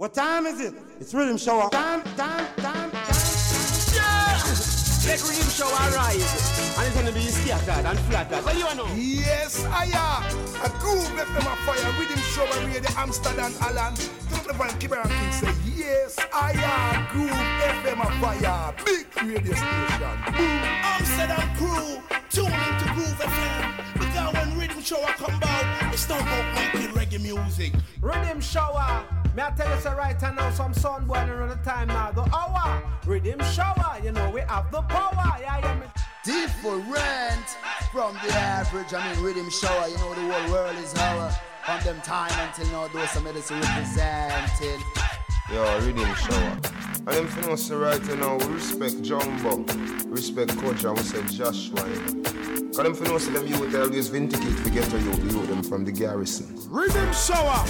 What time is it? It's rhythm show. Time, time, time, time. Yeah! Let rhythm show arise. And it's gonna be scattered and flattered. What do you know? Yes, I am. A groove left them a fire. Rhythm show and radio Amsterdam, Alan. Don't the van Kibaran King say, Yes, I am. Groove FM a fire. Big radio station. Boom. Amsterdam crew, tune into Groove FM. Because when rhythm show come out, it's not about making reggae music. Rhythm shower. May I tell you so right now, some sun boy the time now. The hour. Rhythm shower. You know, we have the power. Yeah, yeah, me. Different from the average. I mean, rhythm shower. You know, the whole world is our. From them time until now, those some medicine representing. Yo, rhythm shower. And them for us right now, we respect Jumbo, respect Coach, and we say Joshwa. You know. Cause them for us them youth always vindicate to get to you, you them from the garrison. Rhythm shower.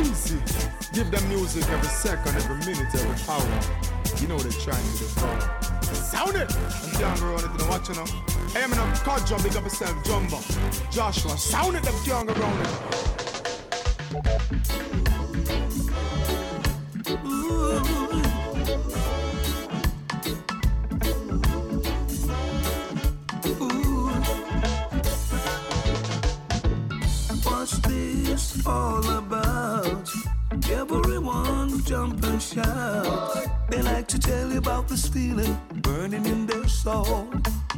Easy. Give them music every second, every minute, every hour. You know they're trying to do. Sound it! I'm down the watch, you know. Hey, I'm in a car job, big up yourself, Jumbo. Joshwa, sound it, them young around it. This all about? Everyone jump and shout. They like to tell you about this feeling burning in their soul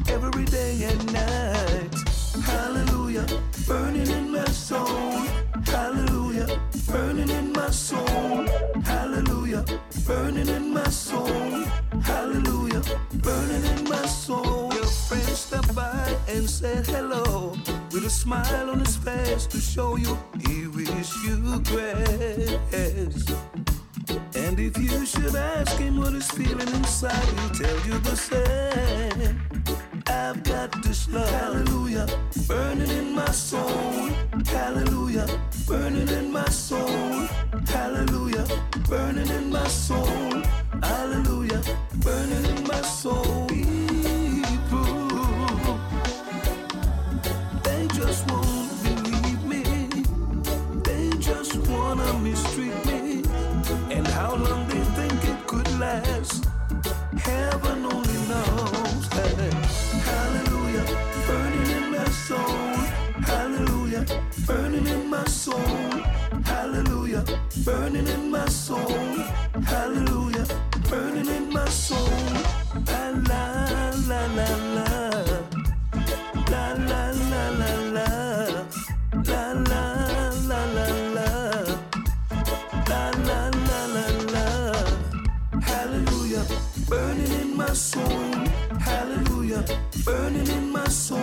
every day and night. Hallelujah, burning in my soul. Hallelujah, burning in my soul. Hallelujah, burning in my soul. Hallelujah, burning in my soul. Friend stopped by and said hello with a smile on his face to show you he wish you grace. And if you should ask him what he's feeling inside, he'll tell you the same. I've got this love, hallelujah, burning in my soul, hallelujah, burning in my soul, hallelujah, burning in my soul, hallelujah, burning in my soul. Wanna mistreat me, and how long they think it could last. Heaven only knows. Hallelujah, burning in my soul. Hallelujah, burning in my soul. Hallelujah, burning in my soul. Hallelujah, burning in my soul. La la la la burning in my soul. Hallelujah, burning in my soul.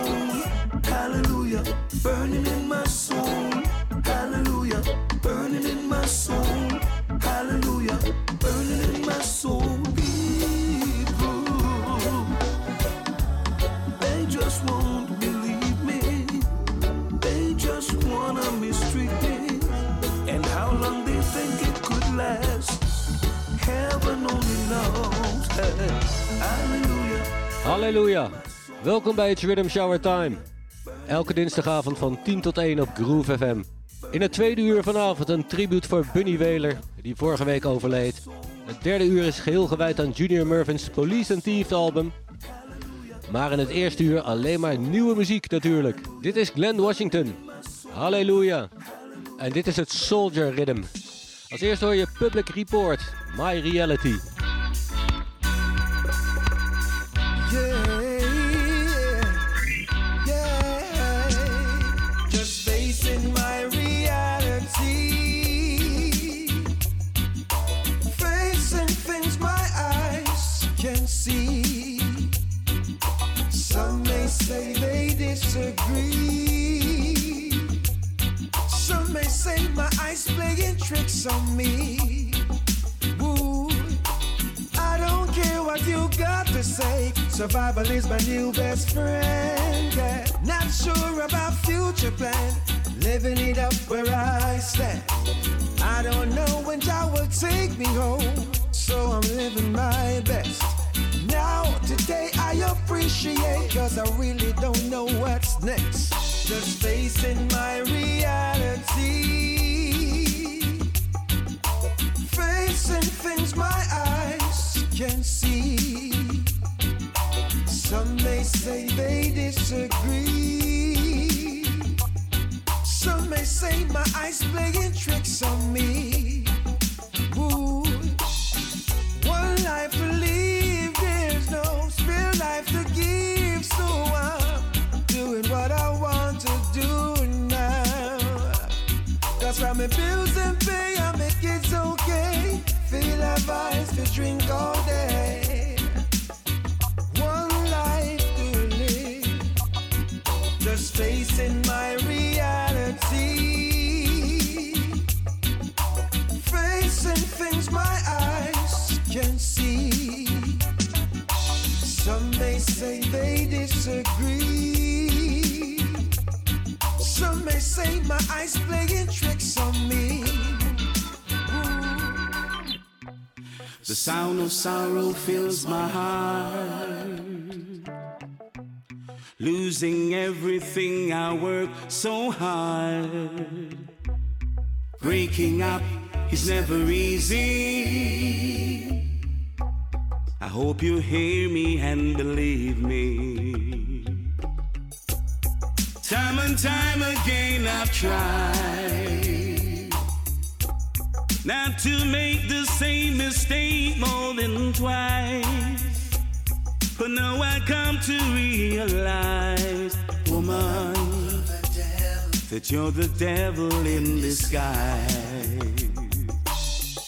Hallelujah, burning in my soul. Hallelujah, burning in my soul. Hallelujah, burning in my soul. People, they just won't believe me. They just wanna mistreat me. And how long they think it could last. Heaven only knows. Halleluja. Welkom bij het Rhythm Shower Time. Elke dinsdagavond van 10 tot 1 op Groove FM. In het tweede uur vanavond een tribute voor Bunny Wailer, die vorige week overleed. Het derde uur is geheel gewijd aan Junior Murvin's Police and album. Maar in het eerste uur alleen maar nieuwe muziek natuurlijk. Dit is Glenn Washington. Halleluja. En dit is het Soldier Rhythm. Als eerst hoor je Public Report, My Reality. Tricks on me. Ooh, I don't care what you got to say. Survival is my new best friend. Yeah. Not sure about future plan. Living it up where I stand. I don't know when God will take me home. So I'm living my best. Now, today I appreciate, cause I really don't know what's next. Just facing my reality. chasing things my eyes can't see. Some may say they disagree. Some may say my eyes playing tricks on me. Ooh. One life to live, there's no spare life to give, so I'm doing what I want to do now. That's why my bills and have to drink all day. Of sorrow fills my heart. Losing everything I work so hard. Breaking up is never easy. I hope you hear me and believe me. Time and time again I've tried not to make the same mistake more than twice. But now I come to realize, woman, that you're the devil in disguise.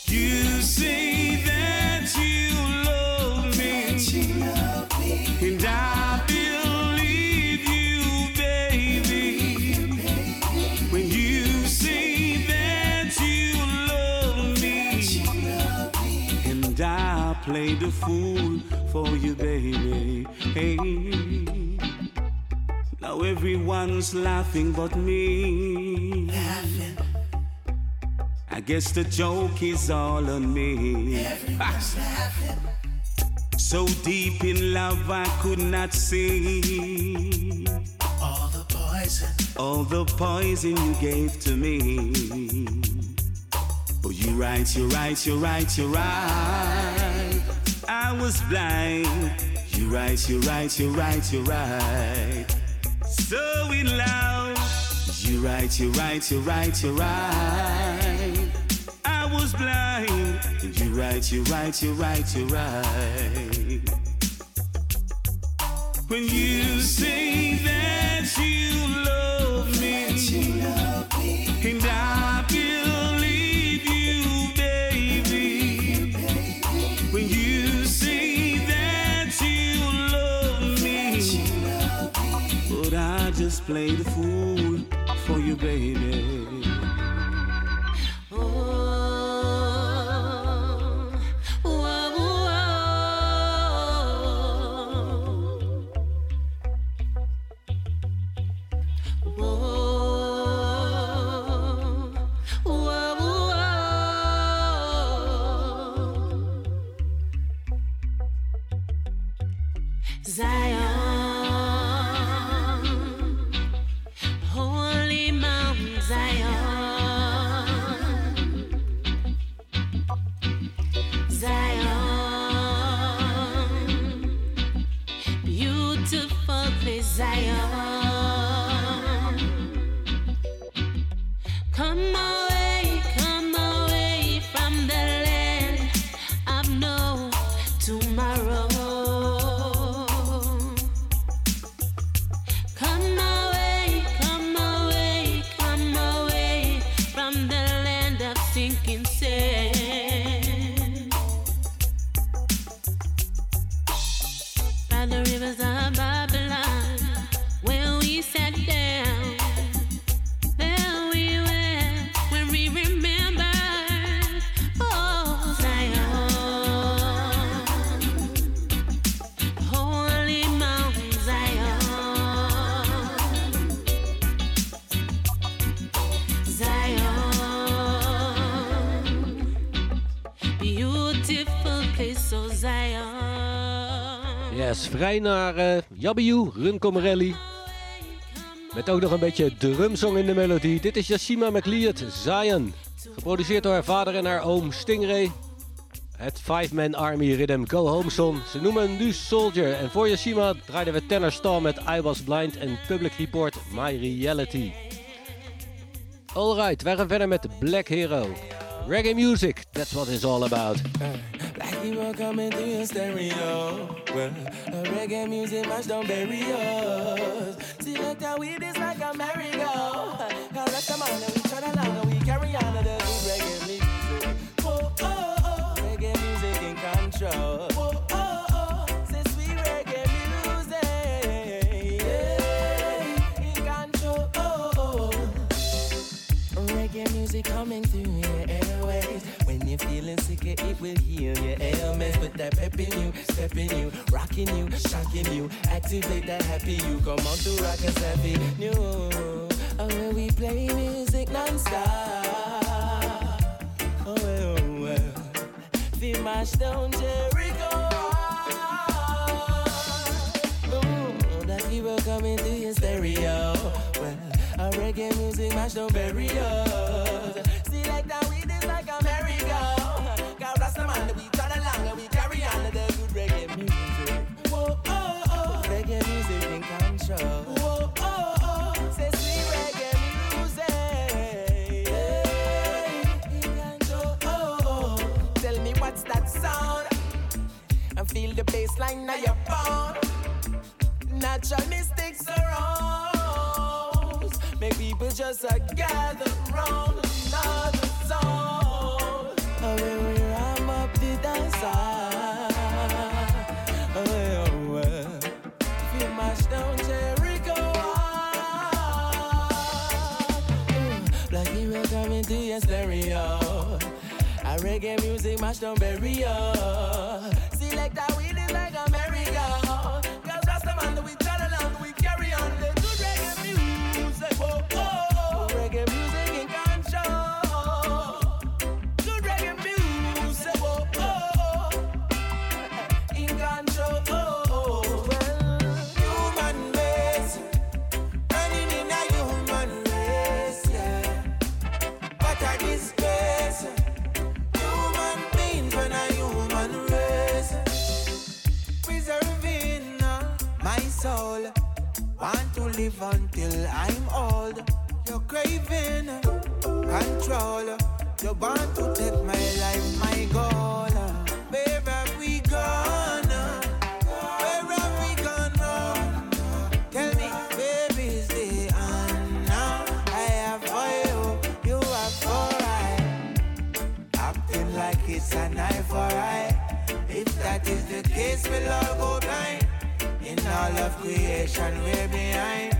You say that you love me, and I play the fool for you, baby. Hey. Now everyone's laughing but me. I guess the joke is all on me. So deep in love I could not see All the poison. all the poison you gave to me. Oh, you right, you right, you right, you right. I was blind. You right, you right, you right, you right. So in love. You right, you right, you right, you right. I was blind. You right, you right, you right, you right. When you say that you love me, and I play the fool for you, baby. Yes, vrij naar eh Yabiu, Runkom Met ook nog een beetje drumsong in de melodie. Dit is Yashima McLeod, Zion. Geproduceerd door haar vader en haar oom Stingray. Het Five Man Army Rhythm Go Home Song. Ze noemen nu Soldier. En voor Yashima draaiden we Tenor Star met I Was Blind en Public Report My Reality. Alright, wij gaan verder met Black Hero. Reggae music, that's what it's all about. Like people coming through your stereo. Well, uh, reggae music much don't bury us. See, look how we this like a merry-go. Cause rest of man, we turn along and we carry on to the reggae music. Whoa, oh, oh, reggae music in control. Oh, oh, sweet reggae music. Yeah, in control. Oh, oh. Reggae music coming through airways. You're feeling sick, it will heal your ailments. Put that pep in you, step in you, rocking you, shocking you. Activate that happy you. Come on to rock us happy new. Oh, where we play music non-stop. Oh, well, oh, well. We mash down Jericho. Ooh, that people coming through your stereo. Well, our reggae music mash down bury us. See like that we feel the bass line now your bone. Natural mystics around. Make people just uh, gather round another song. Oh, where we ram up the dance Oh, well, well. Feel mash down Jericho. Mm, Black hero coming to your stereo. Reggae music mash down bury live until I'm old. You're craving control. You want to take my life, my goal. Where have we gone? Where have we gone wrong? Tell me, baby, is the now? I have for you, you have for I. Acting like it's an eye for eye. If that is the case, we'll all go all of creation, we're behind.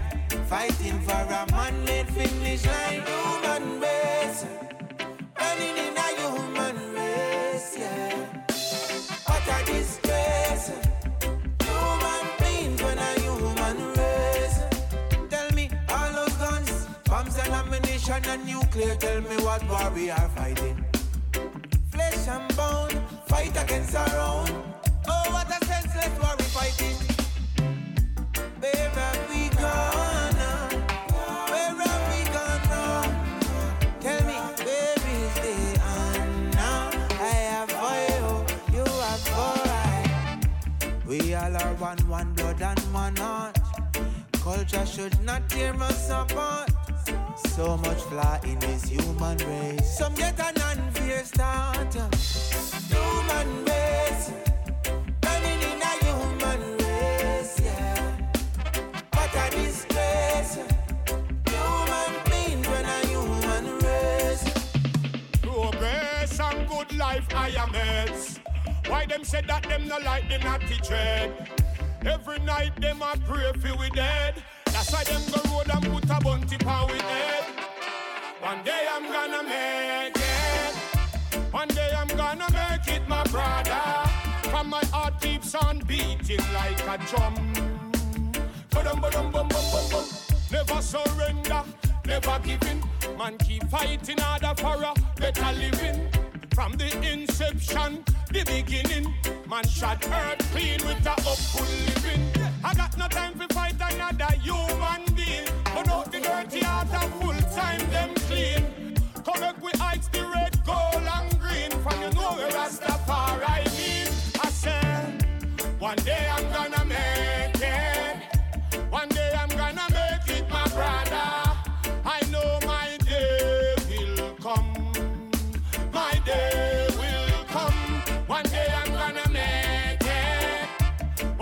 Fighting for a man-made finish line. Human race, running in a human race, yeah. What a disgrace. Human beings when a human race. Tell me all those guns, bombs and ammunition and nuclear. Tell me what war we are fighting. Flesh and bone, fight against our own. Oh, what a senseless war we fighting. One, blood and one heart. Culture should not tear us apart. So much flaw in this human race. Some get an unfair start. Human race, running in a human race, yeah. What a disgrace. Human a human race. Progress and good life I am. Why them say that them no like the natty dread? Every night them a pray for we dead. That's why them go road and put a bunty pan we head. One day I'm gonna make it. One day I'm gonna make it, my brother. From my heart keeps on beating like a drum. Ba-dum, ba-dum, bum, bum, bum, bum. Never surrender, never giving. Man keep fighting harder for a better living. From the inception, the beginning, man shot earth clean with a upful living. I got no time to fight another human being. But out the dirty heart and full time them clean. Come back we ice the red, gold and green. From you know where Rastafari mean. I said, one day I'm gonna make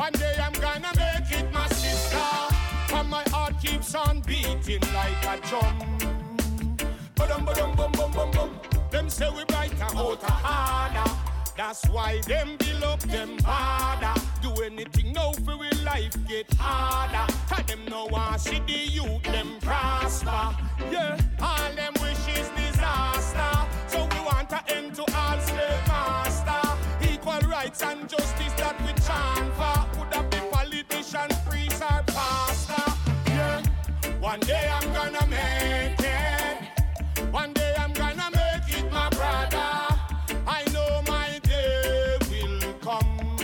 One day I'm gonna make it my sister. And my heart keeps on beating like a drum. Ba-dum, ba-dum, bum, bum, bum, bum. Them say we brighter, hotter, harder. That's why them build up them harder. Do anything now for we life get harder. Tell them no want see the youth them prosper. Yeah, all them wishes disaster. So we want to end to all slave master. Equal rights and justice one day I'm gonna make it. One day I'm gonna make it, my brother. I know my day will come.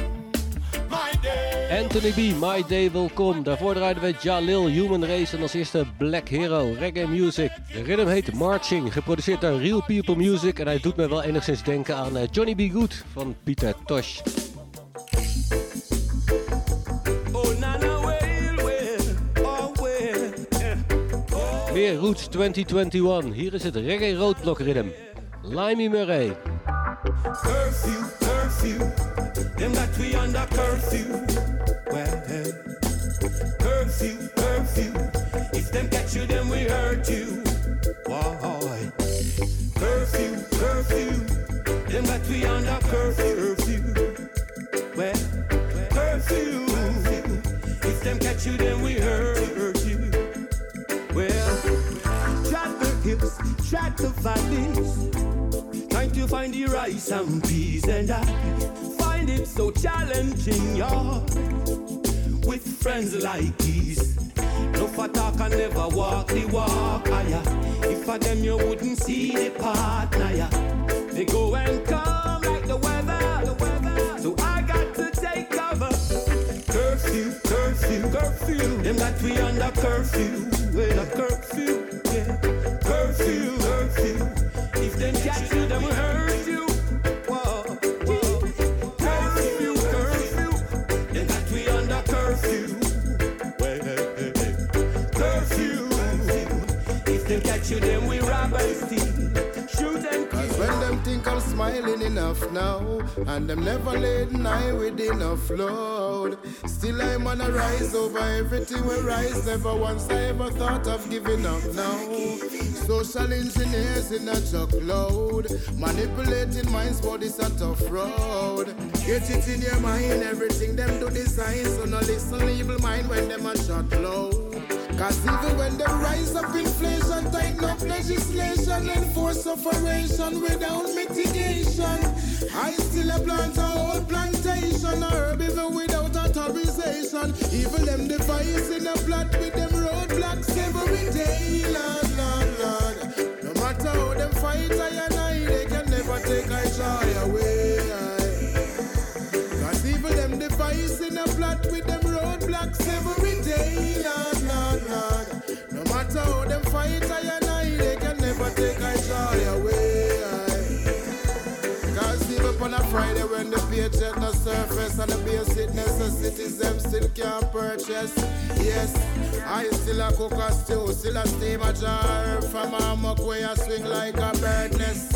My day. Anthony B, My Day Will Come. Daarvoor draaiden we Jalil, Human Race en als eerste Black Hero, Reggae Music. De rhythm heet Marching, geproduceerd door Real People Music. En hij doet me wel enigszins denken aan eh, Johnny B. Good van Pieter Tosh. Weer Roots 2021. Hier is het Reggae Roadblock Rhythm. Limey Murray. Curfew, curfew. Them that we under curfew. Well, curfew, curfew. If them catch you, then we hurt you. Why? Curfew, curfew. Them that we under curfew. The valleys. Trying to find the rice and peas, and I find it so challenging, y'all. With friends like these, no for talk and never walk the walk. If for them you wouldn't see the partner, yeah. They go and come like the weather, the weather. So I got to take cover. Curfew, curfew, curfew. Them that we under curfew, well a curfew, enough now, and them never laid an eye with enough load. Still I'm on a rise over everything we rise. Never once I ever thought of giving up now. Social engineers in a truckload, manipulating minds, but it's a tough road. Get it in your mind, everything them do design, so no listen evil mind when them a shot low. Cause even when they rise up inflation, tighten up legislation, enforce separation without mitigation. I still a plant a whole plantation, herb even without authorization. Even them device in a plot with them roadblocks every day, Lord, Lord, Lord. No matter how them fight, I and I, they can never take our joy away. Cause even them device in a plot with them roadblocks every day, Lord, Lord, Lord. No matter how them fight, I and I, they can on a Friday when the paycheck no surface and the basic necessities them still can't purchase. Yes, I still a cook a stew, still a steam a jar from a muck where I swing like a bird nest.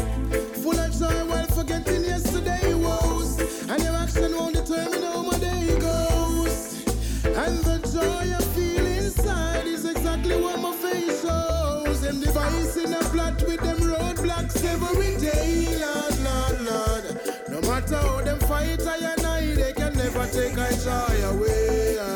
Full of joy while forgetting yesterday woes, and your action won't determine how my day goes. And the joy I feel inside is exactly what my face shows. Them device in a plot with them roadblocks every matter how them fight, I and I, they can never take our joy away.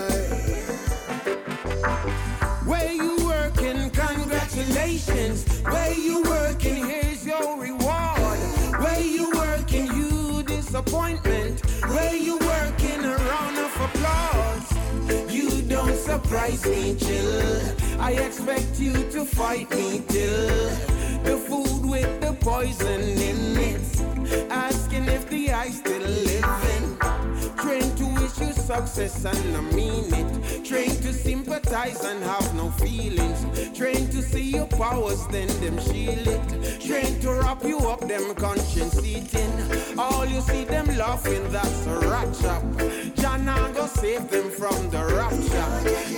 Surprise me, chill. I expect you to fight me till the food with the poison in it. Asking if the ice still living. Success and I mean it. Trained to sympathize and have no feelings. Trained to see your powers, then them shield it. Trained to wrap you up, them conscience eating. All you see them laughing, that's a rat trap. John go save them from the rapture.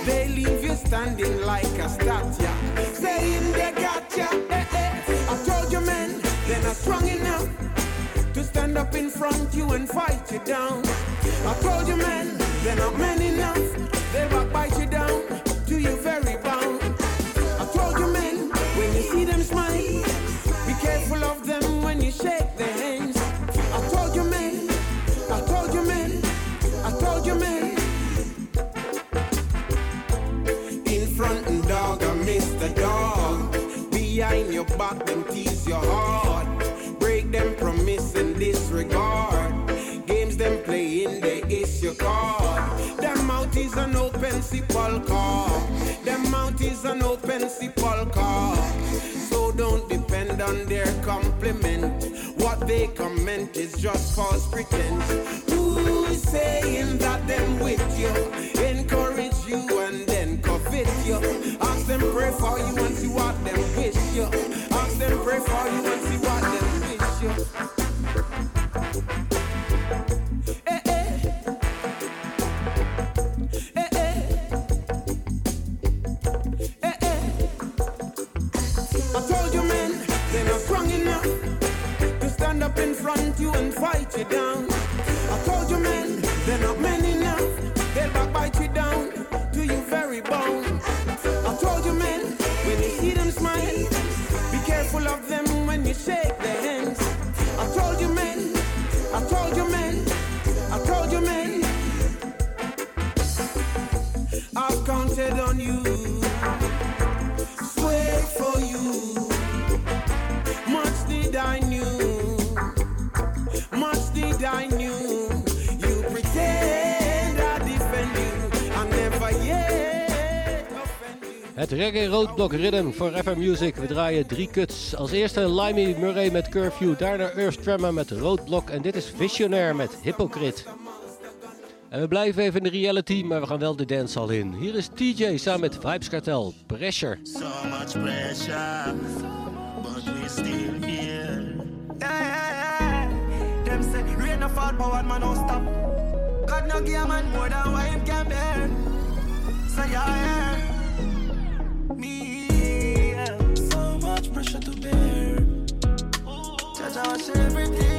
They leave you standing like a statue. Saying they got ya. Eh, eh. I told you, men, they're not strong enough stand up in front you and fight you down. I told you, man, they're not men enough. They'll bite you down to your very bone. I told you, men, when you see them smile, be careful of them when you shake their hands. I told you, men, I told you, men, I told you, men. In front and dog, I miss the dog. Behind your back, them teeth sepulchre. Them mouth is an open sepulchre. So don't depend on their compliment. What they comment is just false pretense. Who's saying that them with you? Encourage you and then covet you. Ask them pray for you and see what them wish you. Ask them pray for you and see and fight you down. I told you, men, they're not men enough. They'll backbite you down to your very bone. I told you, men, when you see them smile, be careful of them when you shake their hands. Het reggae roadblock rhythm voor FM Music. We draaien drie cuts. Als eerste Limey Murray met Curfew. Daarna Earth Tremor met Roadblock. En dit is Visionaire met Hypocrite. En we blijven even in de reality, maar we gaan wel de dancehall in. Hier is TJ samen met Vibes Cartel. Pressure. So much pressure, but we still here. Yeah, yeah, yeah. Them say rain no fall, but one man no stop. God no give a man more than what him can bear. So yeah, yeah. Me, yeah. so much pressure to bear. Judge I everything.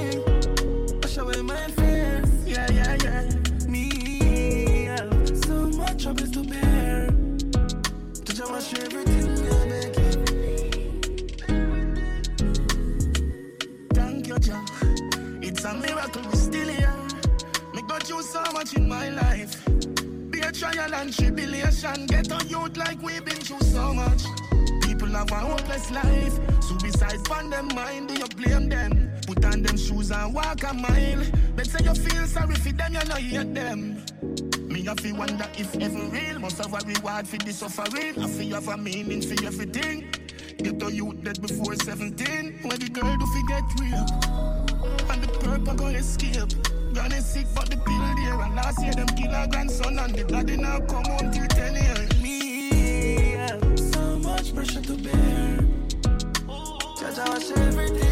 Trial and tribulation. Get on youth like we've been through so much. People have a hopeless life. Suicide on them mind, do you blame them? Put on them shoes and walk a mile. But say you feel sorry for them, you know you hate them. Me have to wonder if heaven real. Must have a reward for the suffering. I feel have a meaning for everything. Get the youth dead before 17. When the girl do forget real. And the purple go escape. Granny sick but the pill there. And last year them kill her grandson. And the now come till 10 years. Me, so much pressure to bear. Judge I watch everything.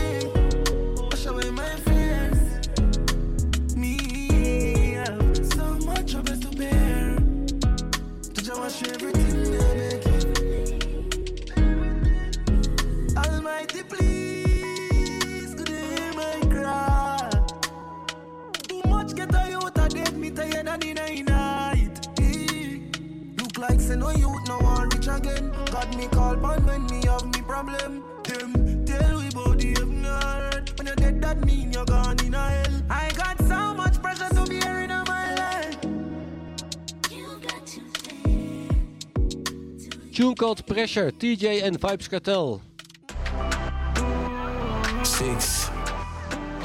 Again. God me call man when me have me problem. Them tell we body have not. When you dead that mean you're gone in a hell. I got so much pressure to bear in my life. Tune called Pressure, TJ en Vybz Kartel. Six.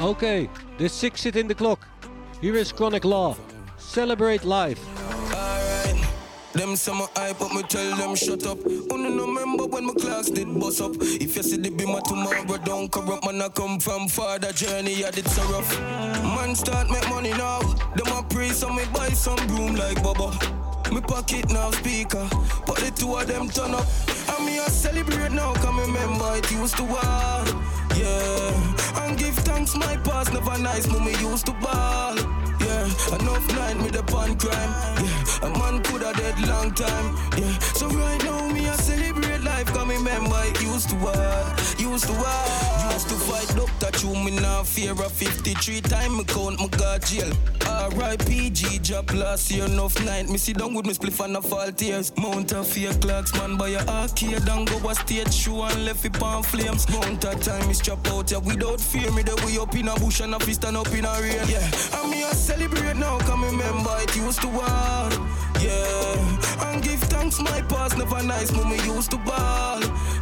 Okay, the six sit in the clock. Here is Chronic Law. Celebrate life. Them say my hype up, me tell them shut up. Only no remember when my class did bust up. If you see the beamer tomorrow, don't corrupt man. I come from far journey, I did so rough. Man start make money now. Them a pray, so me buy some broom like Bubba. Me pocket now speaker, but the two of them turn up. And me a celebrate now, come remember it used to war. Yeah, and give thanks my past never nice, me used to ball. Yeah, enough night me the pan crime. Yeah, a man coulda dead long time. Yeah, so right now me a celebrate life, come remember it used to war, used to war. Used to fight doctor, chew me now fear of 53 time me count me got jail. G job last year enough night. Me sit down with me spliff and a fall tears. Mount a fear clocks man by a arcade and go a stage show and left it on flames. Mount a time is chop out yeah without fear. Me the way up in a bush and a fist and up in a rain. Yeah, and me a celebrate now, come remember it used to war. Yeah, and give thanks my past never nice, when me used to ball.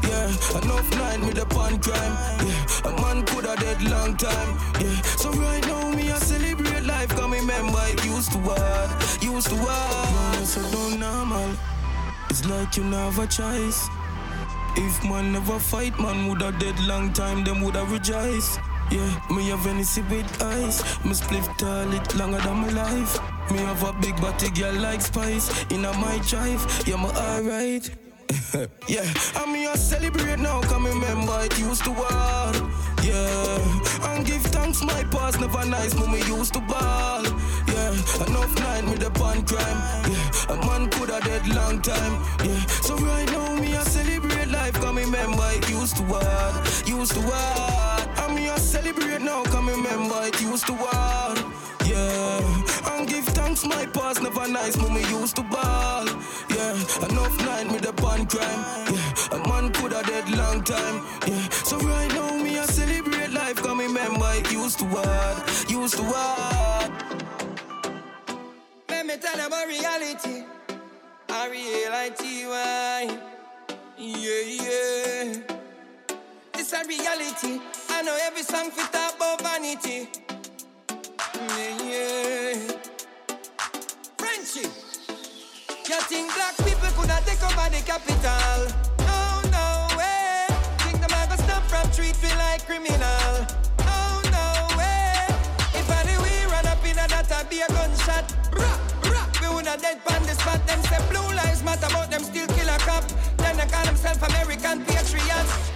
Yeah, Yeah, enough night with the pan crime. Yeah, a man coulda dead long time. Yeah, so right now me I celebrate life. Cause me remember it used to what, used to what. No, so don't normal. It's like you never choice. If man never fight, man woulda dead long time. Them woulda rejoice. Yeah, me have any with eyes. Me split tall it longer than my life. Me have a big body girl like spice. In a my drive, yeah, me alright. yeah, I'm here celebrate now, come remember it used to war. Yeah, and give thanks my past never nice, but me used to ball. Yeah, enough night with the pan crime. Yeah, a man coulda dead long time. Yeah, so right now me a celebrate life, come remember it used to war, used to war. I'm here celebrate now, come remember it used to war. Yeah, thanks my past never nice, me used to ball. Yeah, enough night with the pan crime. Yeah, a man coulda dead long time. Yeah, so right now me a celebrate life, come remember it used to war, used to war. Let me tell you about reality. R-E-L-I-T-Y. Yeah, yeah. It's a reality. I know every song fit about vanity. Yeah, yeah. Frenchie. You think black people could not take over the capital? Oh, no way. Think the man go stop from treat me like criminal? Oh, no way. If I we run up in a that, I'd be a gunshot. Rah, rah. We would not dead on the spot. Them say blue lives matter, but them still kill a cop. Then they call themselves American patriots.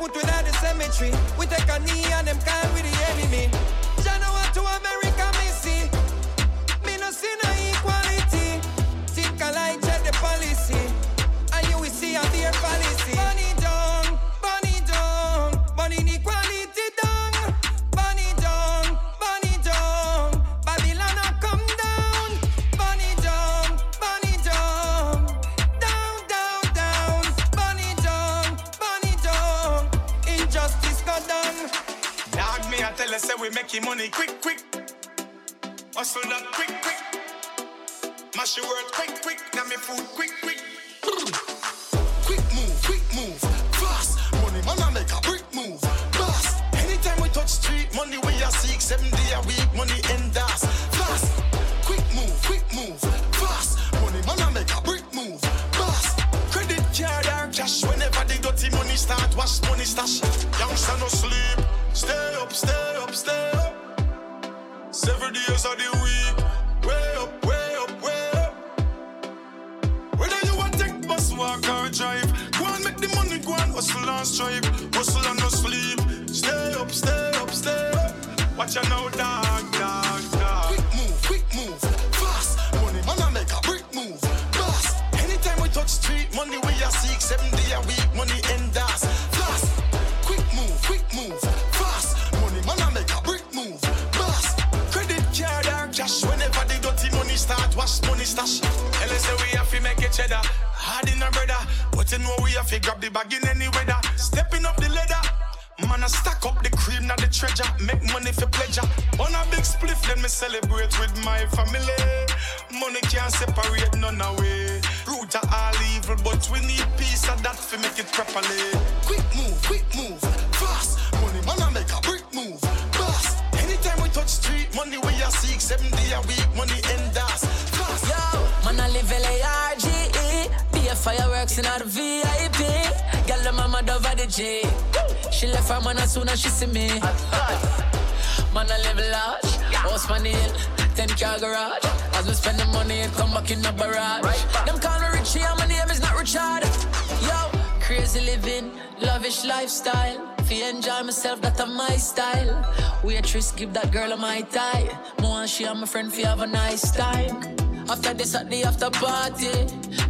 Put without the cemetery. We take a knee and them call with the enemy. Jana want to America, making money quick, quick. Hustle that quick, quick. Mash your word quick, quick. Now me food quick, quick. Quick move, quick move. Fast. Money, man, I make a quick move. Fast. Anytime we touch street, money we are seek. Seven day a week, money lifestyle. Fi enjoy myself, that a my style. Waitress, give that girl a my tie. More and she and my friend fi have a nice time. After this at the after party,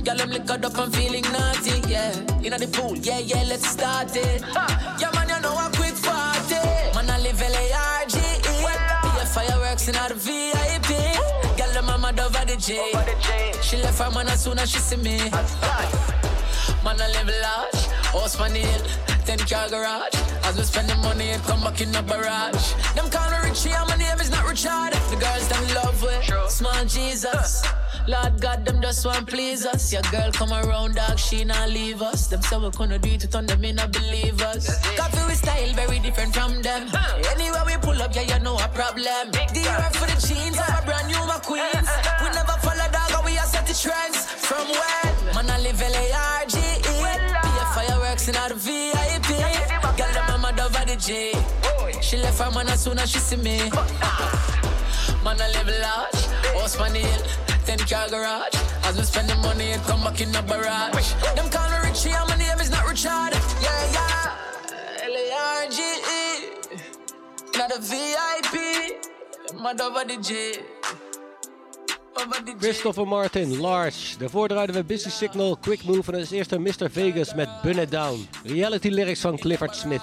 girl I'm liquored up, I'm feeling naughty, yeah. Inna the pool, yeah, yeah, let's start it. Yeah, man, you know I'm quick party. Man, I live L-A-R-G-E. fireworks in the VIP. Girl, I'm the mama over the J. She left her man as soon as she see me. Man, I live large, house on 10 car garage. As we spend the money, and come back in the barrage. Them call me Richie, and my name is not Richard. The girls them love with small Jesus. Lord God, them just want please us. Your girl come around, dog, she not leave us. Them say we gonna do it, turn them, me not believe us. Coffee with style very different from them. Anywhere we pull up, yeah, you know a problem. The earth for the jeans, I'm a brand new McQueens. We never follow dog, and we are set the trends. From when? Man, I live L-A-R-G-E. Be a fireworks in the VIP. The J. She left her man as soon as she see me. Man, I live large, on the hill, 10 car garage. As we spend the money, it come back in the barrage. Them call me Richie, and my name is not Richard. Yeah, yeah. L-A-R-G-E. Not a VIP. Man. Over the J. Christopher Martin, Large. Daarvoor draaiden we Busy Signal, Quick Move en als eerste Mr. Vegas met Bun It Down. Reality lyrics van Clifford Smith.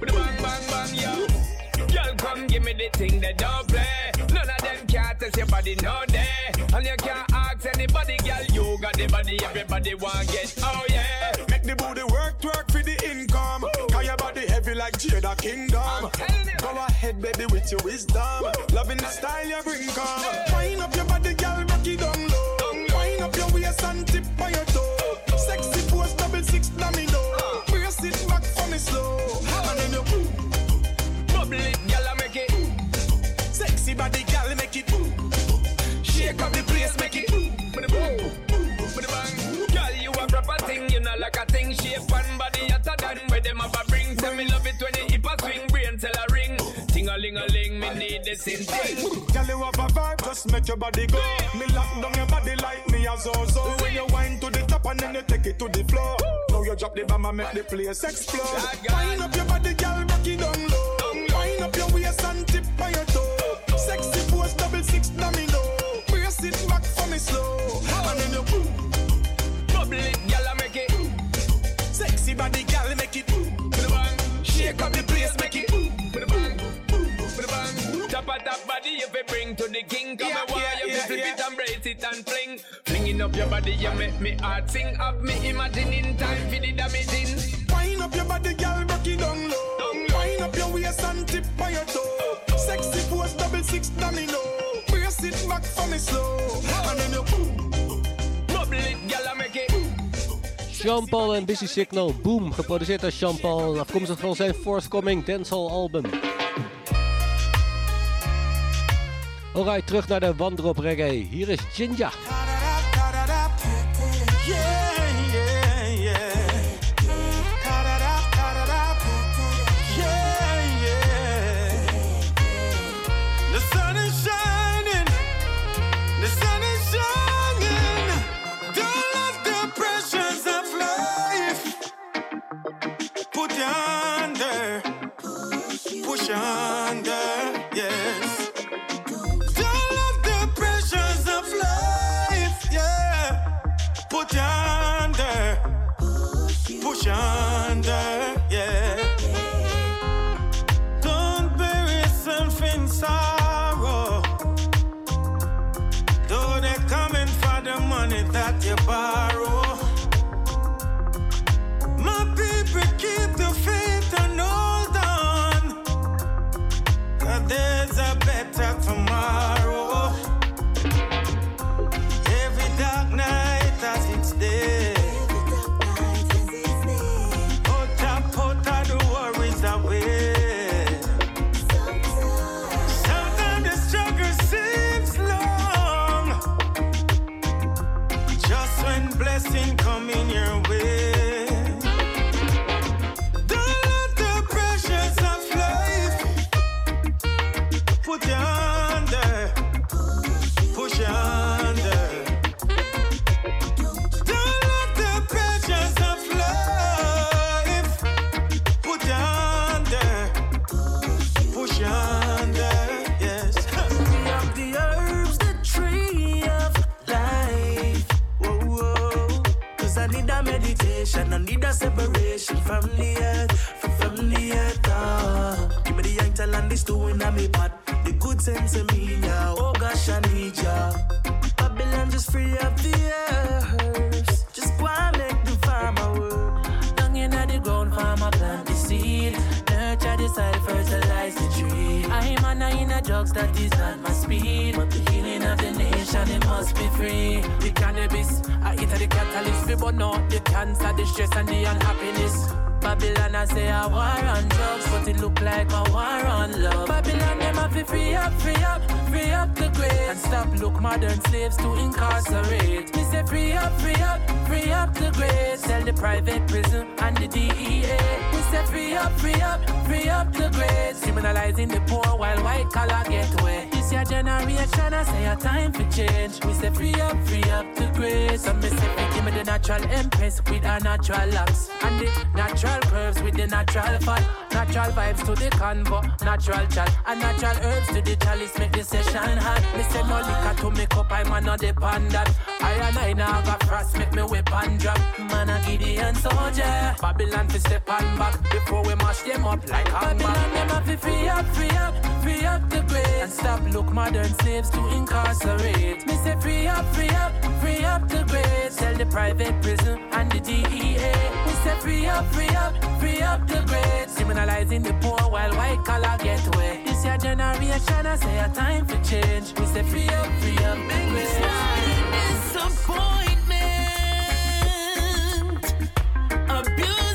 bang. Bang, bang, bang, yeah. Girl, come give me the thing that don't play. None of them can't test your body no day. And you can't ask anybody, girl. You got the body, everybody want get. Oh yeah. Make the booty work, work for the income. Cause your body heavy like Jada Kingdom. Go ahead, baby, with your wisdom. Loving the style you bring, come. Wind up your body, Shake up the place, make it. Girl, you a proper thing, you know like a thing. Shape and body hotter than where them have a bring. Tell me love it when you hip a swing, brain tell a ring. Ting a ling a ling, me need the same thing. Girl, you have a vibe, just make your body go. Me lock down your body like me a zo-zo. When you wind to the top and then you take it to the floor. Now you drop the bomb and make the place explode. Wind up your body, girl, rock it down low. Wind up your waist and your body, you make me heart sing. Up me imagining time for the damaging. Wind up your body, girl, rock it down low. Wind up your waist and tip by your toe. Sexy pose, double six domino. Brace it back for me slow. And then you boom. Bubble it, girl, I make it. Jean-Paul en Busy Signal Boom, geproduceerd door Jean-Paul, afkomstig van zijn forthcoming dancehall album. Alright, terug naar de wandrop reggae. Hier is Jinja. Free. The cannabis, I eat the catalyst. We burn out the cancer, the stress, and the unhappiness. Babylon, I say a war on drugs, but it look like a war on love. Babylon, them have to free up, free up, free up the grave. And stop look modern slaves to incarcerate. Me say free up, free up, free up the grave. Sell the private prison and the DEA. We say free up, free up, free up the grave. Criminalizing the poor while white collar get wet. This your generation, I say a time for change. We say free up, free up to grave. So me say give me the natural empress with a natural locks and the natural curves with the natural fat. Natural vibes to the convo, natural chat and natural herbs to the chalice make the session hot. Me say no liquor to make up, I'm the that. I and I now got frost, make me weapon drop. Man a Gideon soldier. Babylon fi step on back before we mash them up like a Babylon them have to free up, free up, free up the grave and stop look modern slaves to incarcerate. Me say free up, free up, free up the grave. Sell the private prison and the DEA. We say free up, free up, free up the grave. Criminalizing the poor while white collar get wet. This your generation, I say a time for change. We say free up, free up the grave. Disappointment, abusing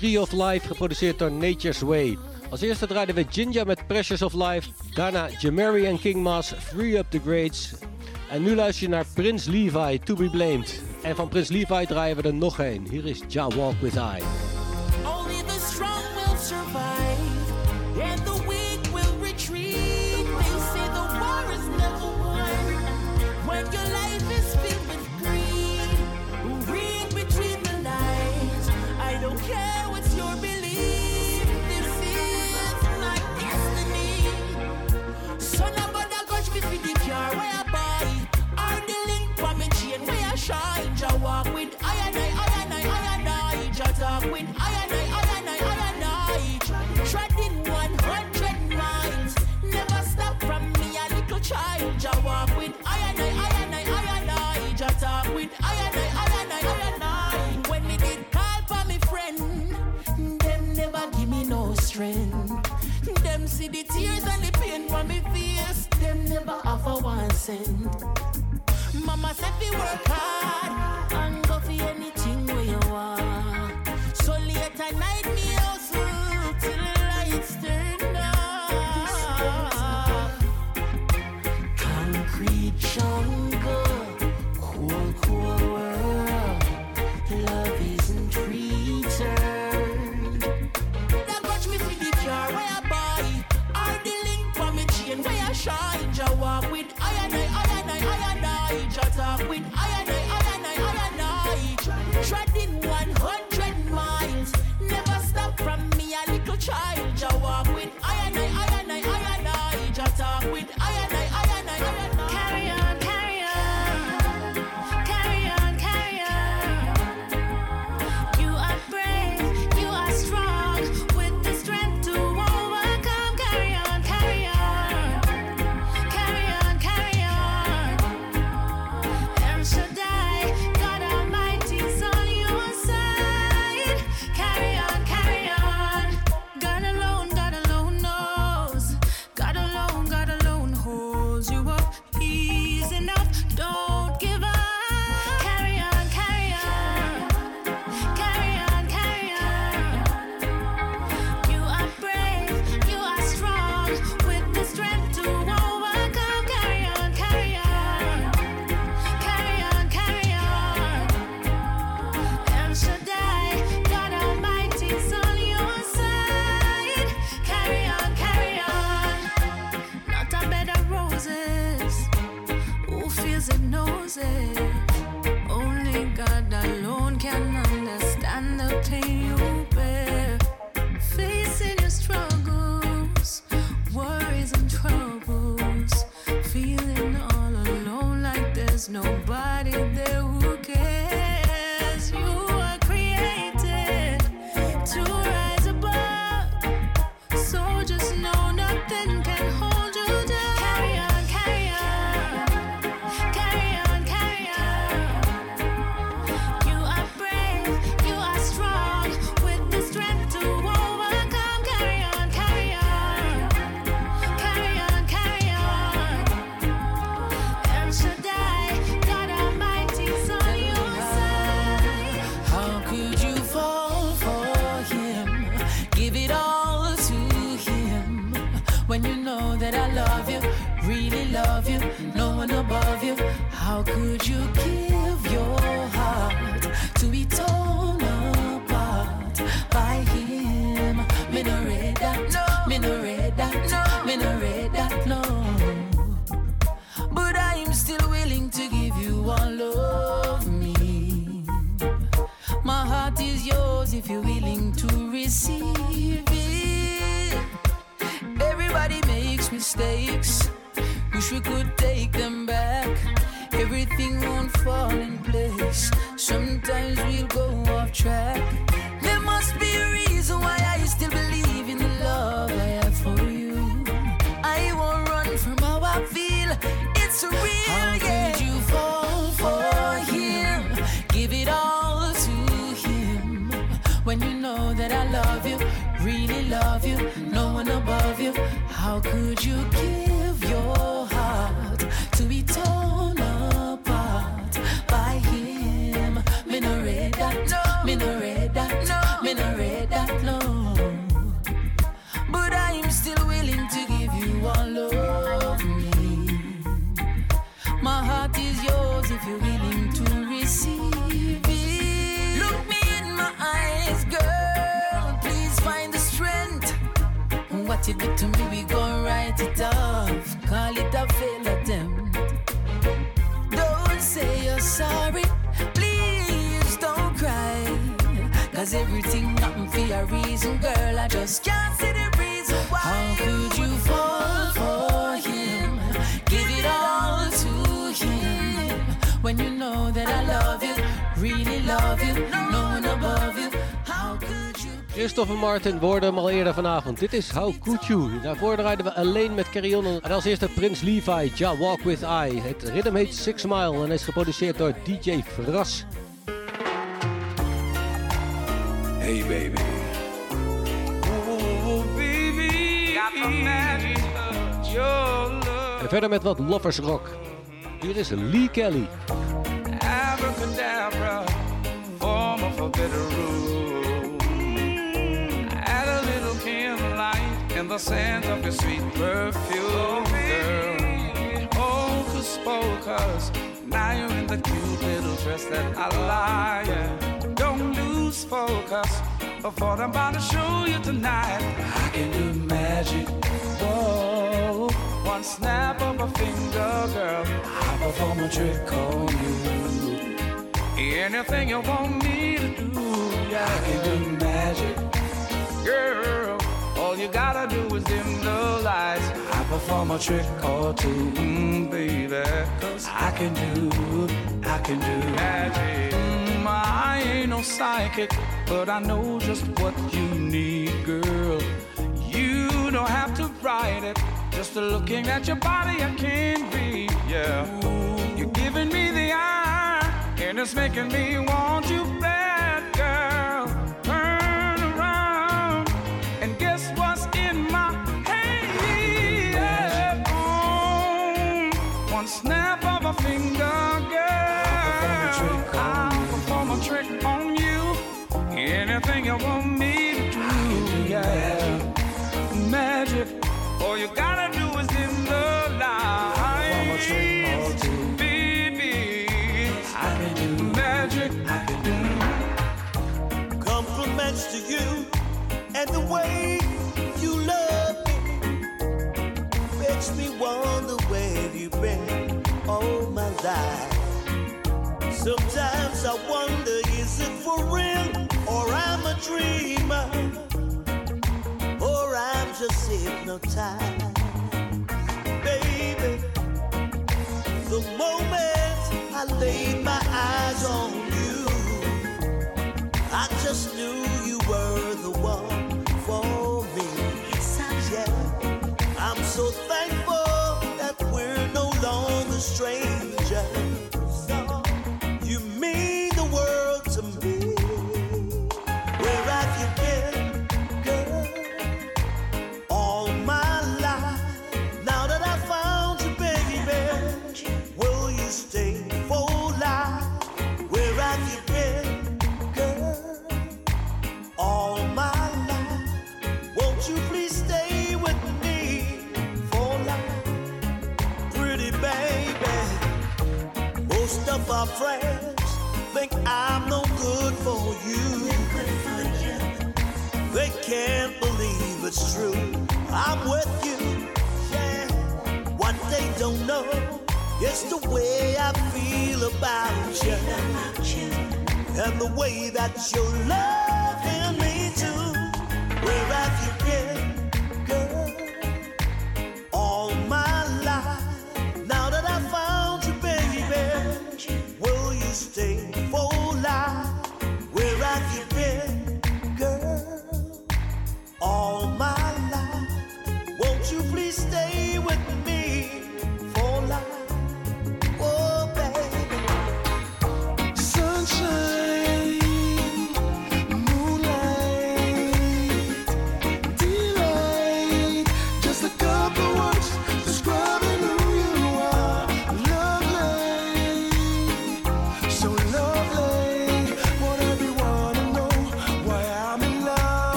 Tree of Life, geproduceerd door Nature's Way. Als eerste draaiden we Ginger met Precious of Life. Daarna Jamari en King Mas, Free Up the Grades. En nu luister je naar Prince Levi, To Be Blamed. En van Prince Levi draaien we er nog één. Hier is Ja Walk With I. Mama said we work hard you did to me, we gon' write it off. Call it a fail attempt. Don't say you're sorry. Please don't cry. Cause everything happened for a reason, girl. I just can't see Christopher Martin hoorde hem al eerder vanavond. Dit is How Could You. Daarvoor draaiden we alleen met Carry On. En als eerste Prins Levi, Ja Walk With I. Het ritme heet Six Mile en is geproduceerd door DJ Fras. Hey baby. Oh. En verder met wat lovers rock. Hier is Lee Kelly. Abracadabra, form of a better rule. The scent of your sweet perfume, girl. Oh, Hocus pocus, oh, now you're in the cute little dress that I like. Don't lose focus of what I'm about to show you tonight. I can do magic. Whoa, one snap of a finger, girl. I perform a trick on you. Anything you want me to do, yeah. I can do magic. Girl, all you gotta do is dim the lights. I perform a trick or two, mm, baby. Cause I can do, I can do magic. Mm, I ain't no psychic, but I know just what you need, girl. You don't have to write it. Just looking at your body, I can't be, yeah. You're giving me the eye, and it's making me want you bad, what's in my one snap wonder where you've been all my life. Sometimes I wonder, is it for real or I'm a dreamer or I'm just hypnotized, baby. The moment strange. friends think I'm no good for you. They can't believe it's true. I'm with you. What they don't know is the way I feel about you, and the way that you're loving me too. Where have you?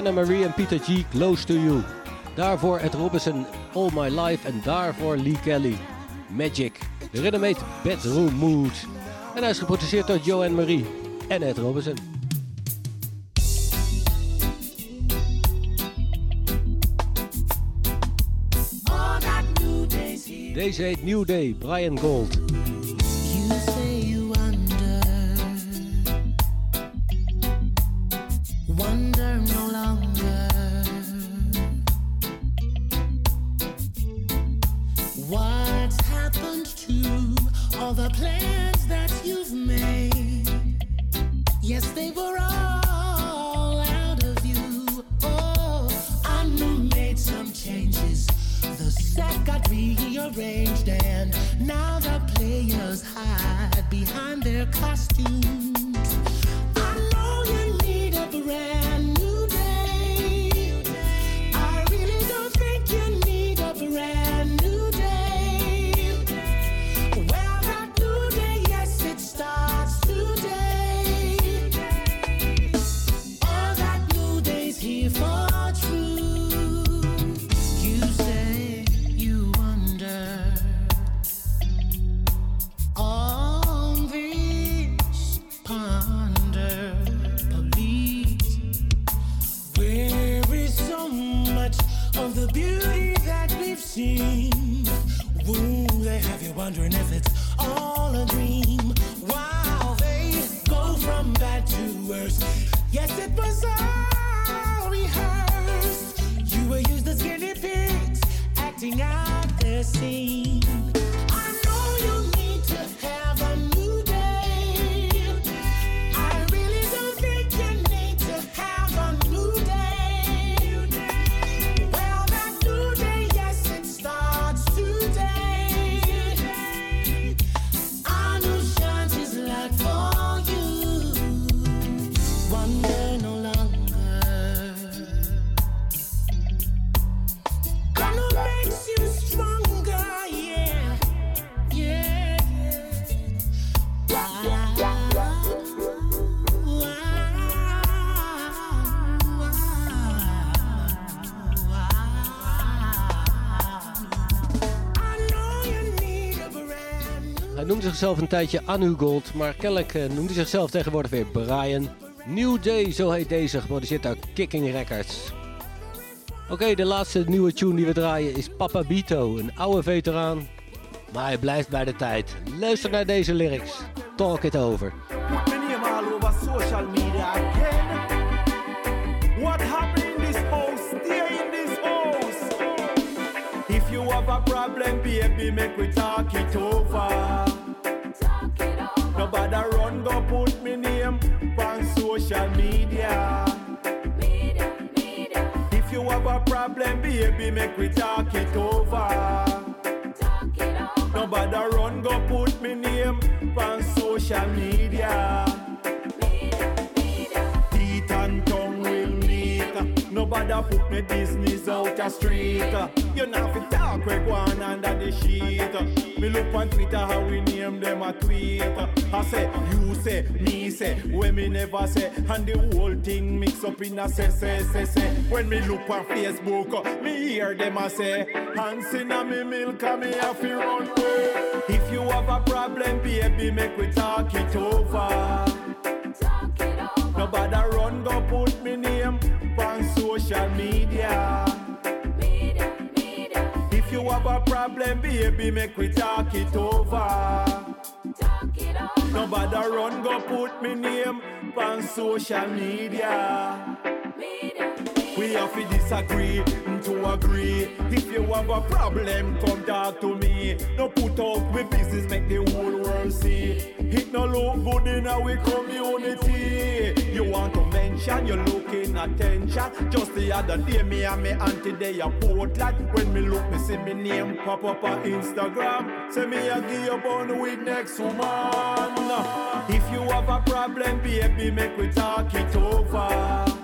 Joanna Marie en Peter G. Close to You. Daarvoor Ed Robinson, All My Life. En daarvoor Lee Kelly, Magic. De rhythm heet Bedroom Mood. En hij is geproduceerd door Joanne Marie en Ed Robinson. Deze heet New Day, Brian Gold. Zichzelf een tijdje Anu Gold, maar kennelijk eh, noemde zichzelf tegenwoordig weer Brian. New Day, zo heet deze, geproduceerd door Kicking Records. Oké, de laatste nieuwe tune die we draaien is Papa Bito, een oude veteraan. Maar hij blijft bij de tijd. Luister naar deze lyrics. Talk it over. If you have a problem, baby, make we talk it over. Baby, make we talk it over. Nobody run, go put me name on social media. Nobody put me business out a street. You not fi talk we go on under the sheet. Me look on Twitter how we name them a tweet. I say, you say, me say, when me never say, and the whole thing mix up in a say, say, say, say. When me look on Facebook, me hear them a say, hands in a me milk and me have to run way. If you have a problem, baby, make we talk it over. Nobody run, go put me name social media. If you have a problem, baby, make we talk it over. Nobody run, go put me name on social media. We have to disagree mm, to agree. If you have a problem, come talk to me. No put out with business, make the whole world see. It no look good in our community. You want to mention, you're looking attention. Just the other day, me and me auntie they a Portland. When me look, me see me name pop up on Instagram. Say me a give you bun with next woman. If you have a problem, baby, make we talk it over.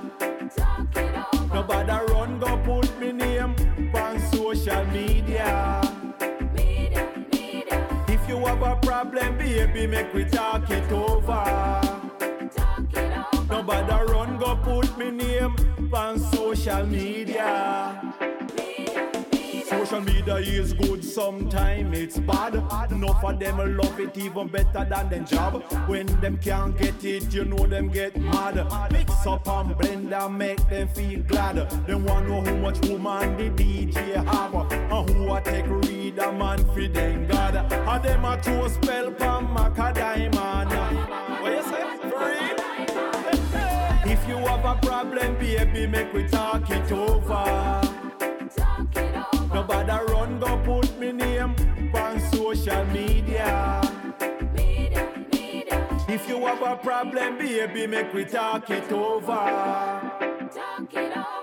Nobody run, go put me name on social media. If you have a problem, baby, make we talk it over. Nobody run, go put me name on social media. Social media is good, sometime it's bad. Enough of them love it even better than them job. When them can't get it, you know them get mad. Mix up and blend and make them feel glad. Them want know how much woman the DJ have and who a take read a man for them God. And them a throw spell pan macadamia. What you say? Real? If you have a problem, baby, make we talk it over. If you have a problem, baby, make we talk it over.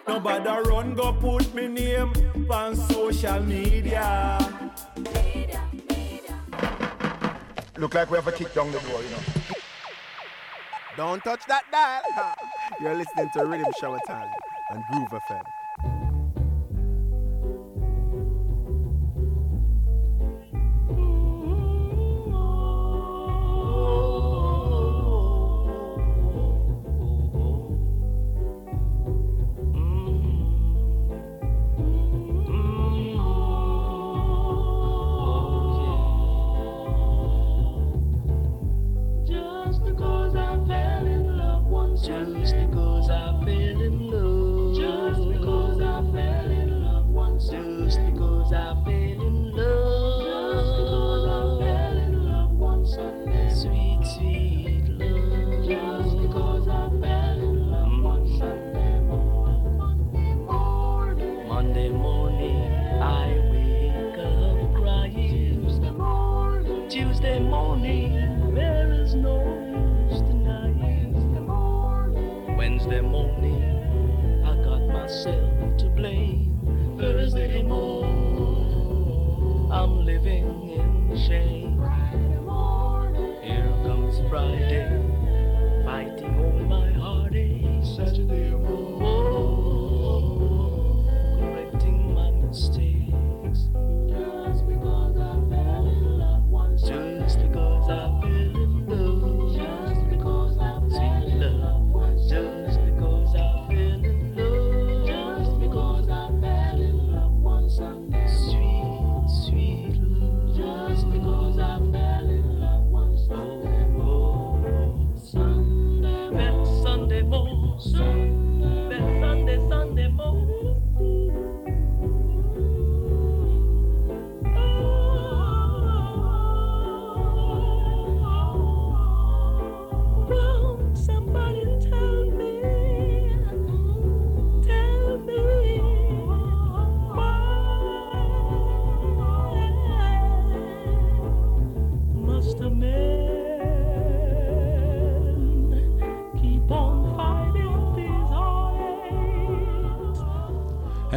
Nobody run, go put me name on social media. Look like we have a kick down the door, you know. Don't touch that dial. You're listening to Riddim Shower Time on Groove FM. I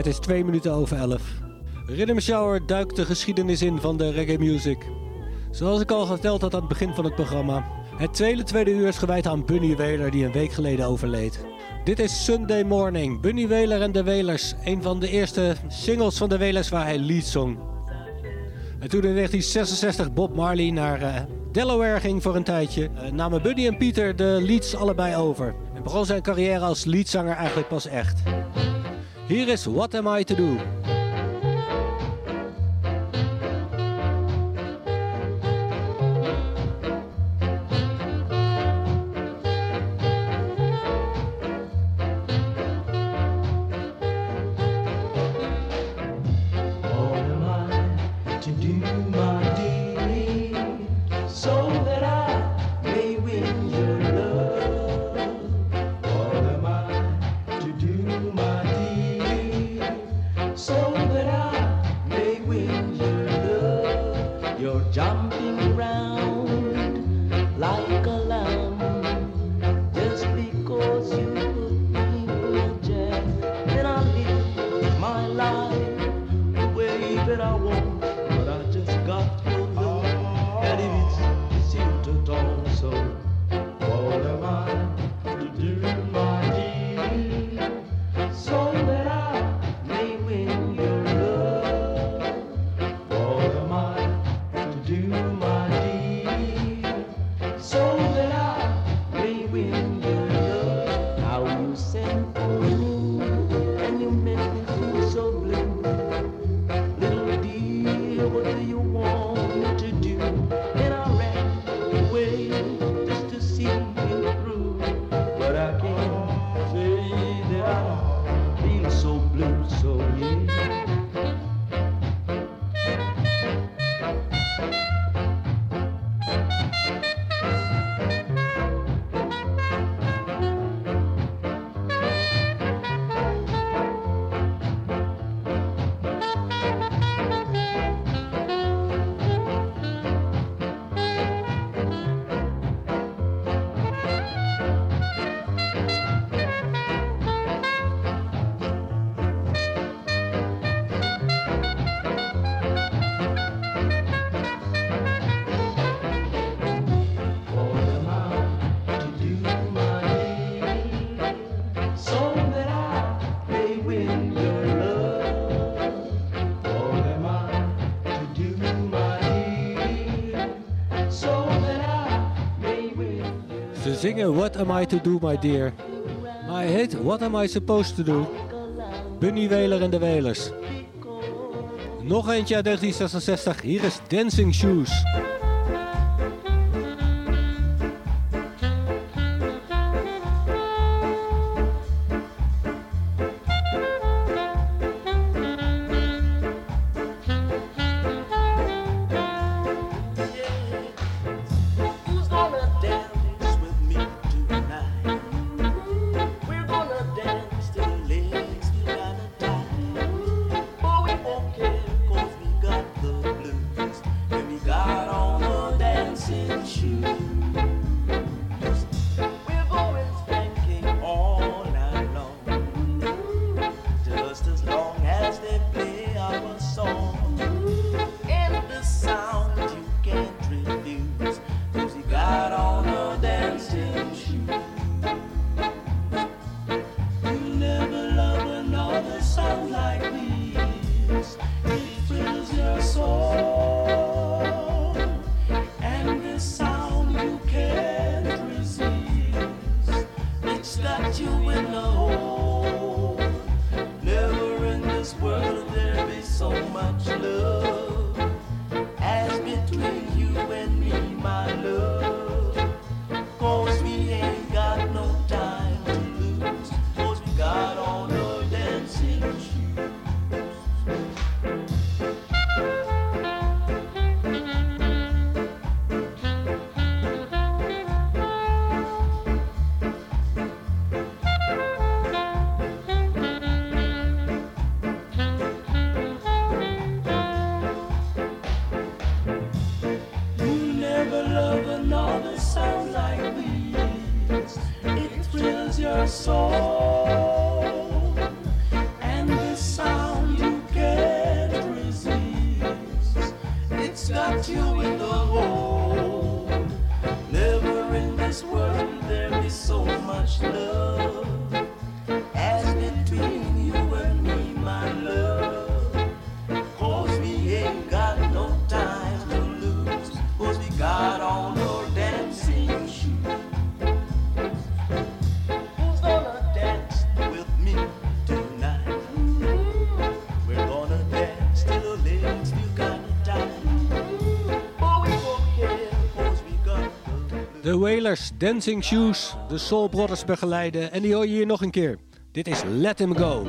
Het is twee minuten over elf. Rhythm Shower duikt de geschiedenis in van de reggae music. Zoals ik al verteld had aan het begin van het programma. Het tweede tweede uur is gewijd aan Bunny Wheeler die een week geleden overleed. Dit is Sunday Morning, Bunny Wheeler en de Wailers. Een van de eerste singles van de Wailers waar hij lead zong. Toen in 1966 Bob Marley naar eh, Delaware ging voor een tijdje, eh, namen Bunny en Peter de leads allebei over. En begon zijn carrière als leadzanger eigenlijk pas echt. Here is What Am I to Do? zingen What Am I To Do My Dear. Maar hij heet What Am I Supposed To Do? Bunny Wheeler en de Welers. Nog eentje uit 1966, hier is Dancing Shoes. Wailers, Dancing Shoes, de Soul Brothers begeleiden. En die hoor je hier nog een keer. Dit is Let Him Go.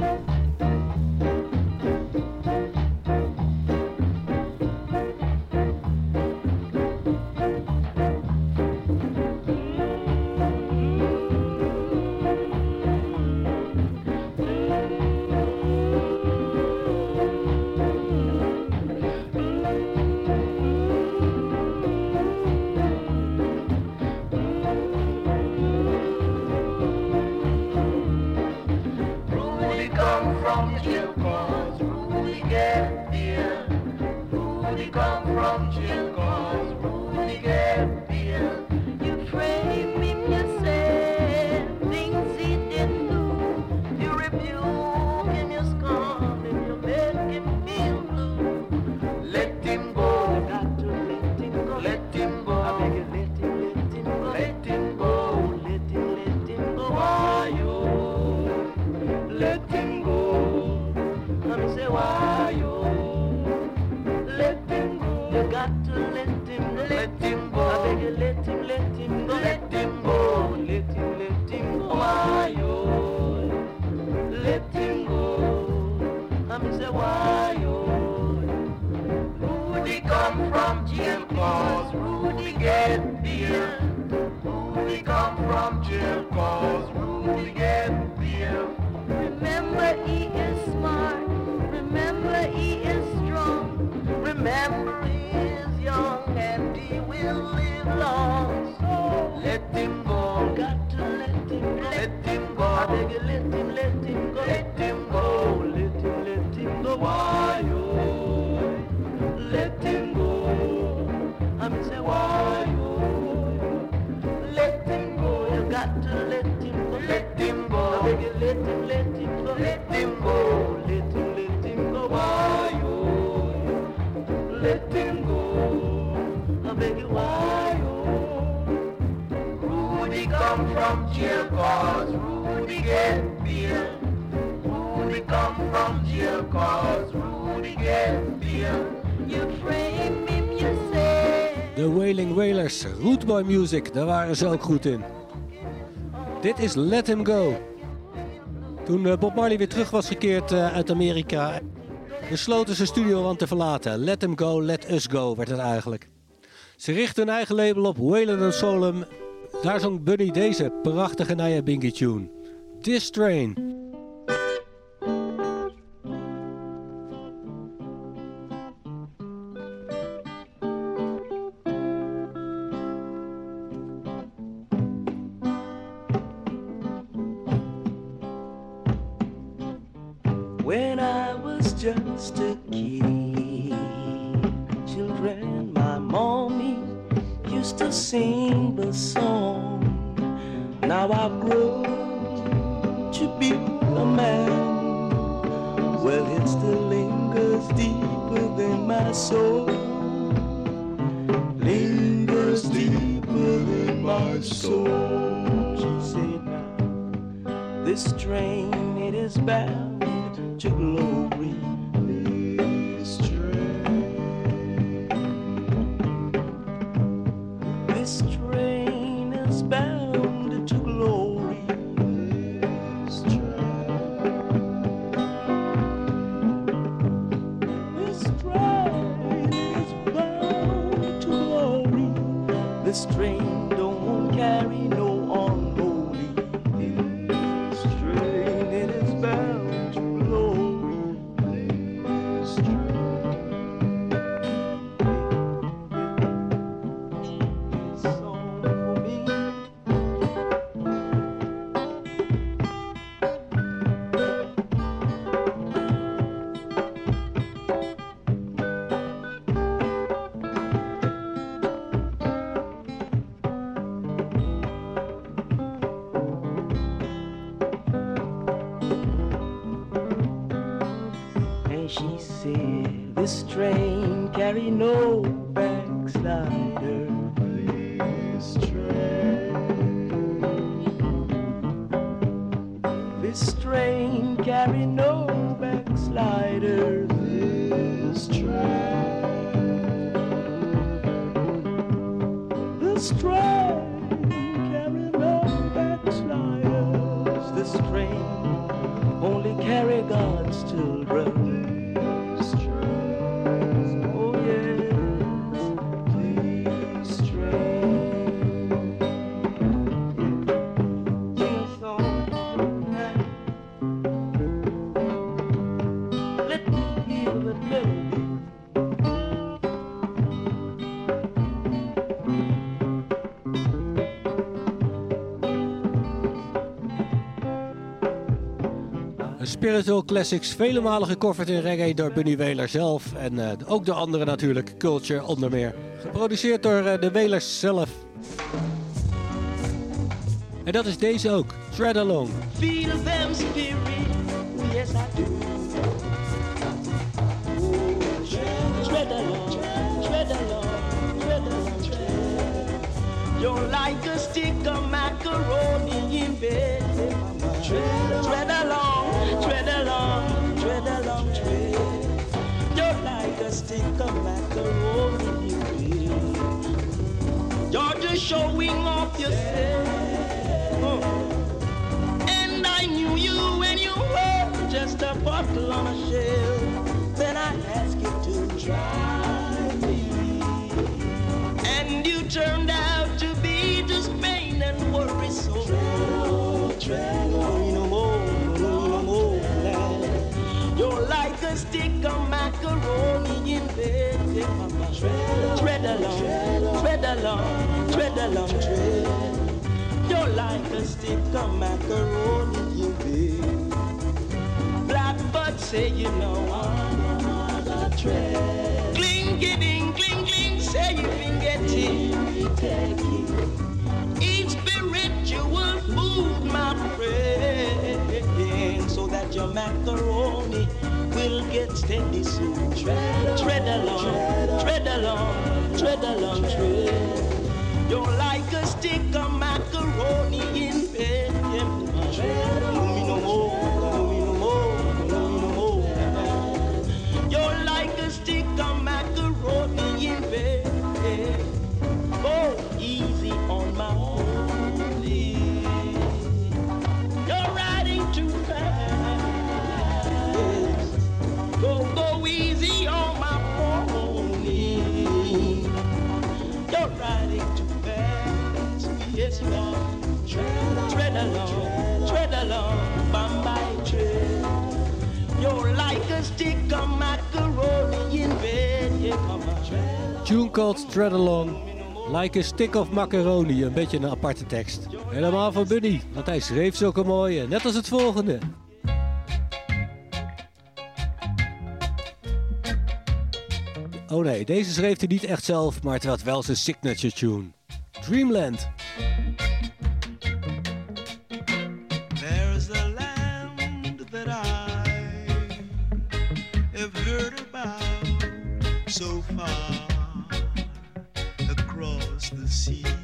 Let him go. I beg you, let him, let him go. Let him Rootboy Music, daar waren ze ook goed in. Dit is Let Him Go. Toen eh, Bob Marley weer terug was gekeerd eh, uit Amerika, besloten ze studioland te verlaten. Let Him Go, Let Us Go werd het eigenlijk. Ze richtten hun eigen label op, Whalen Solem. Daar zong Buddy deze prachtige Naya tune. This Train. Spiritual Classics, vele malen gecoverd in reggae door Bunny Wailer zelf. En eh, ook door anderen natuurlijk, Culture onder meer. Geproduceerd door eh, de Wailers zelf. En dat is deze ook, Tread Along. Feel them spirit, yes I do. Tread, along, tread along, tread along, tread. Like a stick of macaroni in. Of macaroni bed. You're just showing off yourself. Oh. And I knew you when you were just a bottle on a shelf. Then I asked you to try me. And you turned out to be just pain and worry so more, lad. You're like a stick in bed. Tread along, tread along, tread along, tread. You're like a stick of macaroni in bed. Blackbird say you know I'm tread. Cling, getting, cling, cling, say you been getting. Each spiritual food, my friend, so that your macaroni will get steady soon. Tread, along, tread along, tread along, tread. You're like a stick of Tread Along. Like a stick of macaroni. Een beetje een aparte tekst. Helemaal van Bunny, want hij schreef zulke mooie. Net als het volgende. Oh nee, deze schreef hij niet echt zelf, maar het was wel zijn signature tune. Dreamland. Across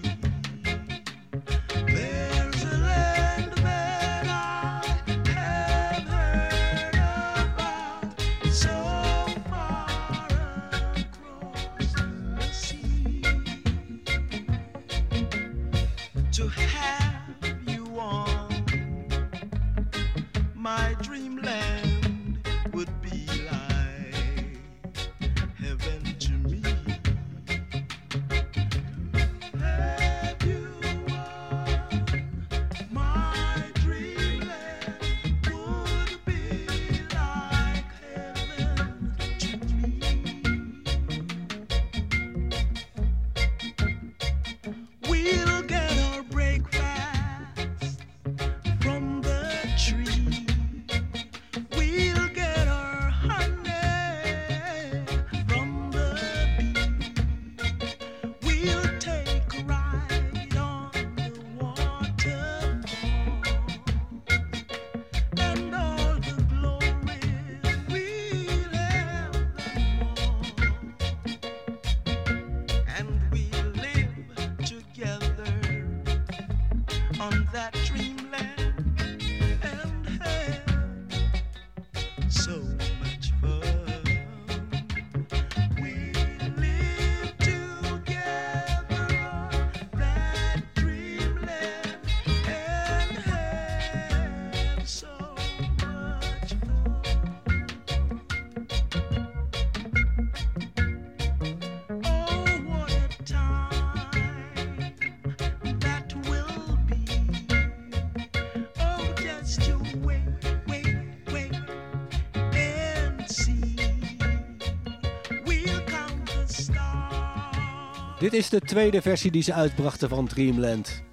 Dit is de tweede versie die ze uitbrachten van Dreamland.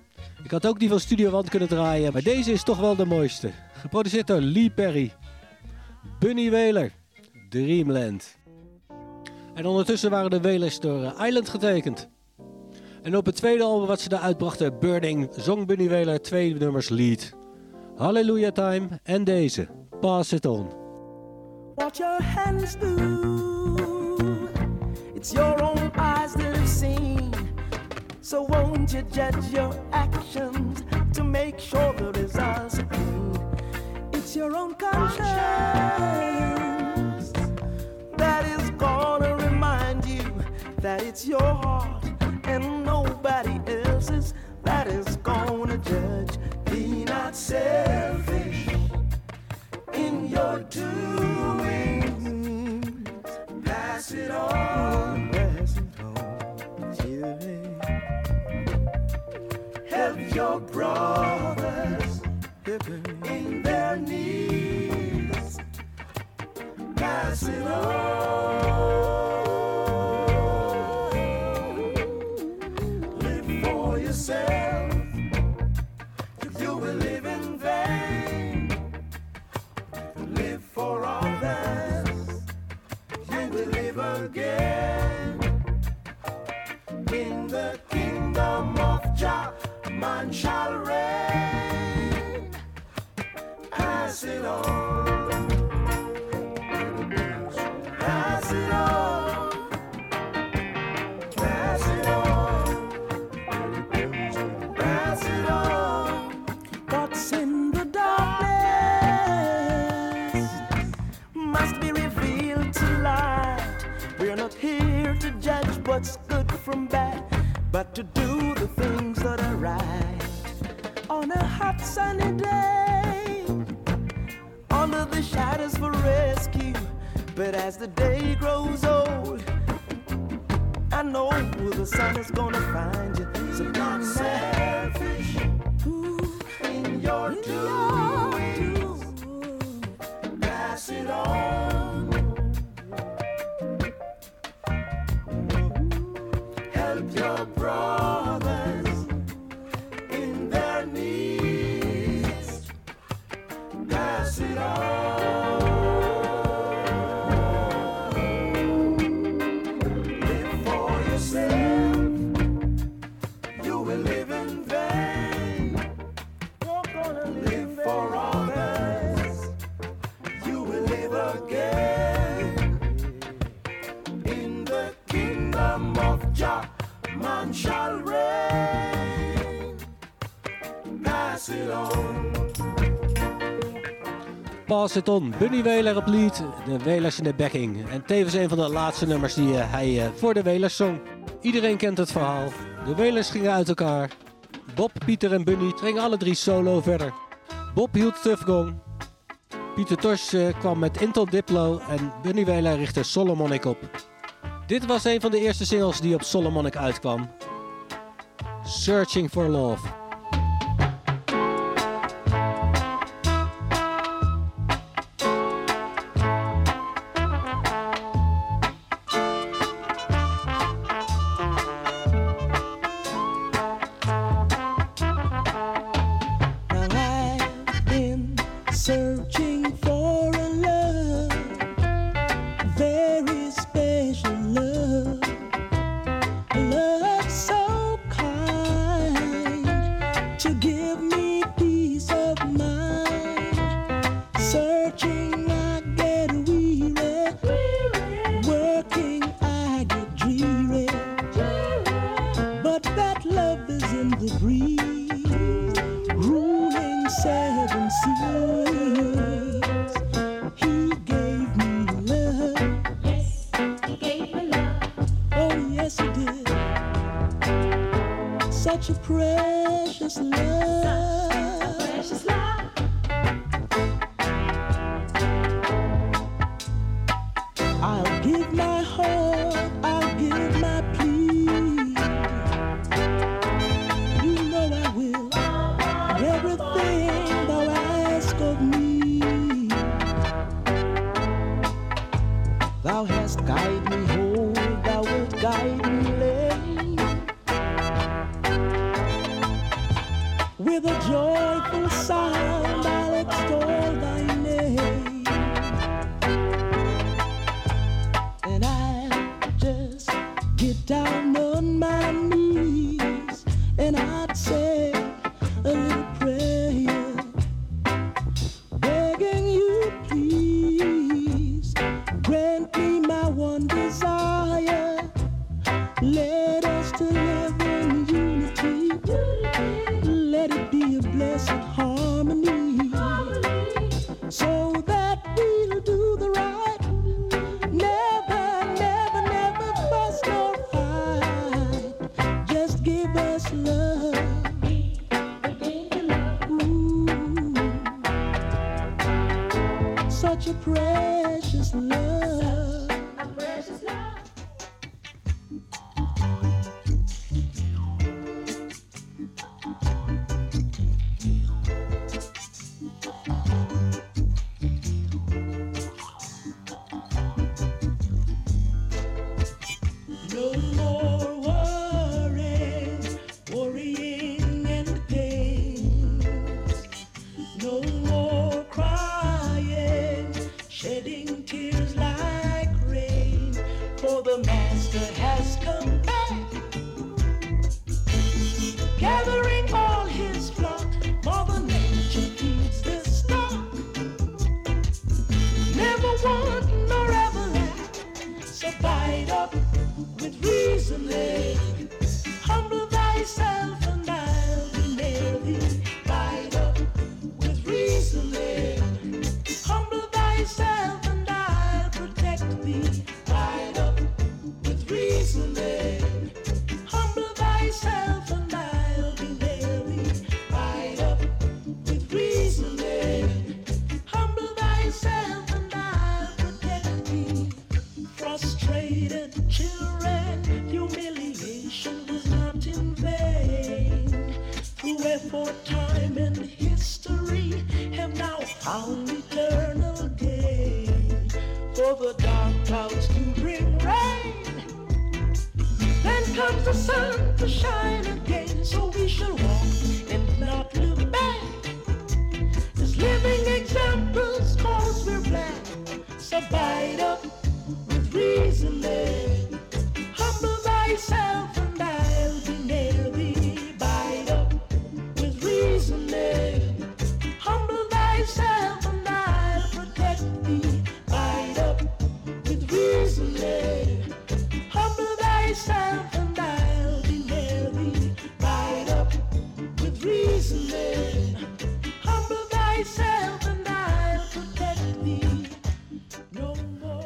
Ik had ook die van Studio One kunnen draaien, maar deze is toch wel de mooiste. Geproduceerd door Lee Perry. Bunny Wailer, Dreamland. En ondertussen waren de Wailers door eh, Island getekend. En op het tweede album wat ze daar uitbrachten, Burning, zong Bunny Wailer twee nummers lead. Hallelujah Time en deze, Pass It On. what your hands do. It's your own eyes that have seen. So won't you judge your actions to make sure the results are clean? It's your own conscience that is gonna remind you that it's your heart and nobody else's that is gonna judge. Be not selfish in your doing. Pass it on. Pass it on. Children. Your brothers in their needs. Pass it on. Live for yourself. You will live in vain live for others, you will live again. Man shall reign. Pass it on. Pass it on. Pass it on. Pass it on. What's in the darkness must be revealed to light. We're not here to judge what's good from bad, but to do the things that are right. On a hot sunny day, under the shadows for rescue. But as the day grows old, I know the sun is gonna find you. So not selfish in your doings. Pass it on. Help your brothers Pass It On. Bunny Weler op lead, de Welers in de backing. En tevens een van de laatste nummers die eh, hij eh, voor de Welers zong. Iedereen kent het verhaal. De Welers gingen uit elkaar. Bob, Pieter en Bunny gingen alle drie solo verder. Bob hield Tufgong. Pieter Tosh eh, kwam met Intel Diplo en Bunny Wheeler richtte Solomonic op. Dit was een van de eerste singles die op Solomonic uitkwam. Searching for Love.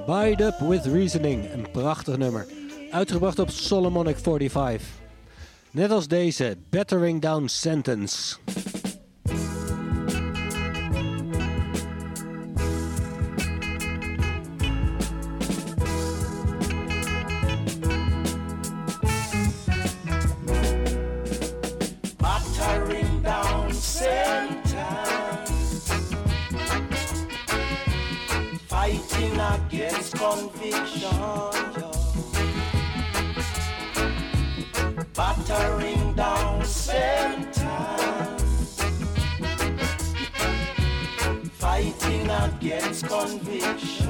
Bied Up With Reasoning, een prachtig nummer. Uitgebracht op Solomonic 45. Net als deze, Battering Down Sentence. Conviction, battering down sentence, fighting against conviction.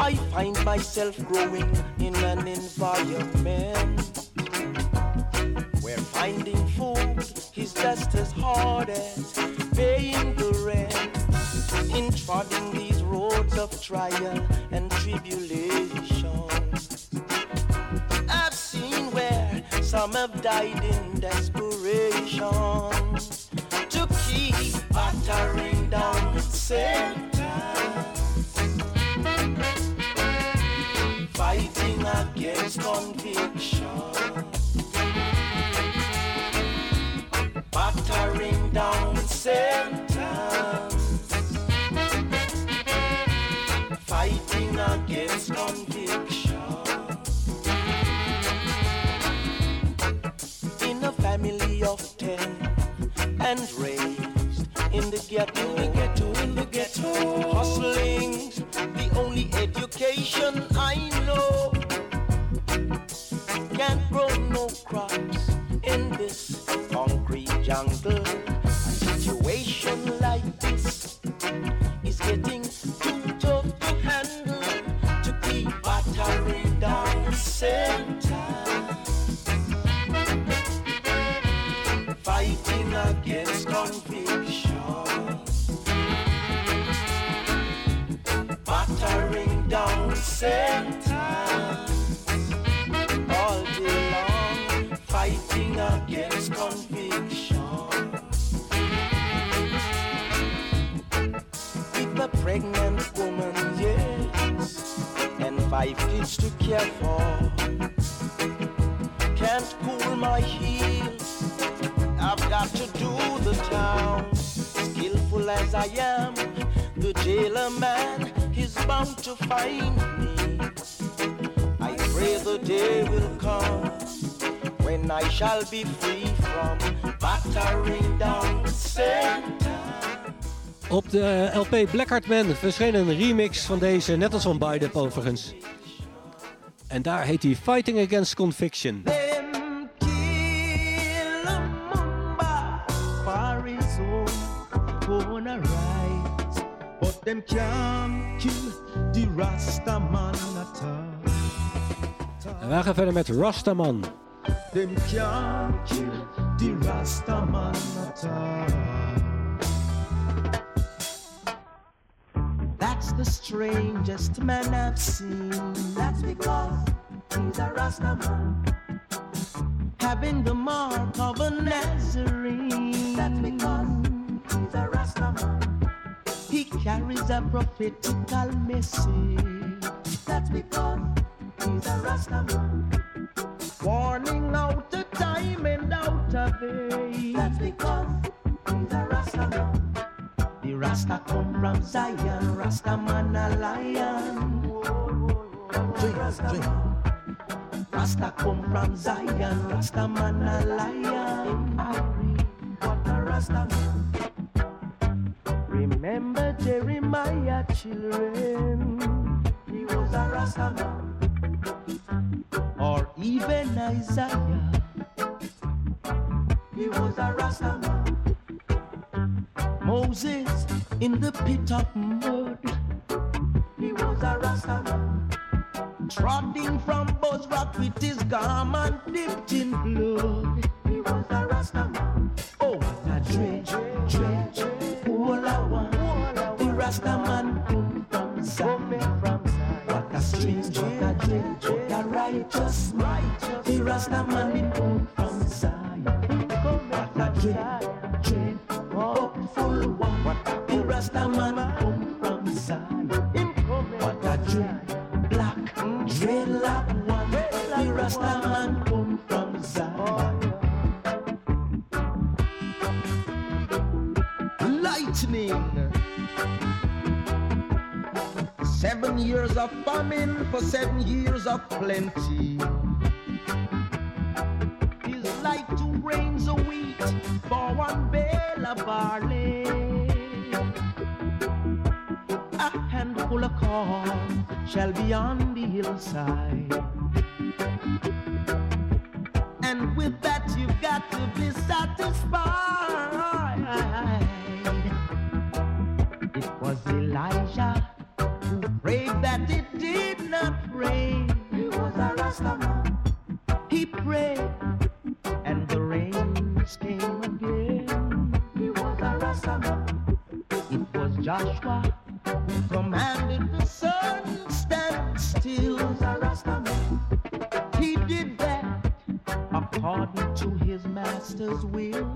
I find myself growing in an environment where finding food is just as hard as. In these roads of trial and tribulation, I've seen where some have died in desperation to keep battering down sentence. And raised in the ghetto, in the ghetto, in the ghetto, hustling's care for. Can't cool my heels, I've got to do the town. Skillful as I am, the jailer man is bound to find me. I pray the day will come when I shall be free from battering down center. Op de LP Black Man verscheen een remix van deze, net als van Bied Up overigens. En daar heet hij Fighting Against Conviction. Them kill a mamba for his own, own right. But them can't kill the Rastaman at all. En wij gaan verder met Rastaman. Them can't kill the Rastaman at all. That's the strangest man I've seen. That's because he's a Rastaman. Having the mark of a Nazarene. That's because he's a Rastaman. He carries a prophetical message. That's because he's a Rastaman. Warning out of time and out of age. That's because he's a Rastaman. Rasta come from Zion, Rasta man a lion. Rasta come from Zion, Rasta man a lion. What a Rasta. Remember Jeremiah, children. He was a Rasta man. Or even Isaiah. He was a Rasta man. Moses in the pit of mud. He was a Rasta man. Trotting from Bozrah with his garment dipped in blood. He was a Rasta man. Oh, what a all I want. The Rasta man come from Zion. What a strange, what a dread, what a righteous, righteous. The Rasta man did come from Zion. What a dread, The Rasta Rasta man come from Zion. What a dream, black dreadlock one. The Rasta man come from Zion. Lightning. Seven years of famine for seven years of plenty. Two grains of wheat for one bale of barley. A handful of corn shall be on the hillside. And with that, you've got to be satisfied. It was Elijah who prayed that it did not rain. He was a Rastaman. Joshua who commanded the sun stand still. He was a Rastaman. He did that according to his master's will.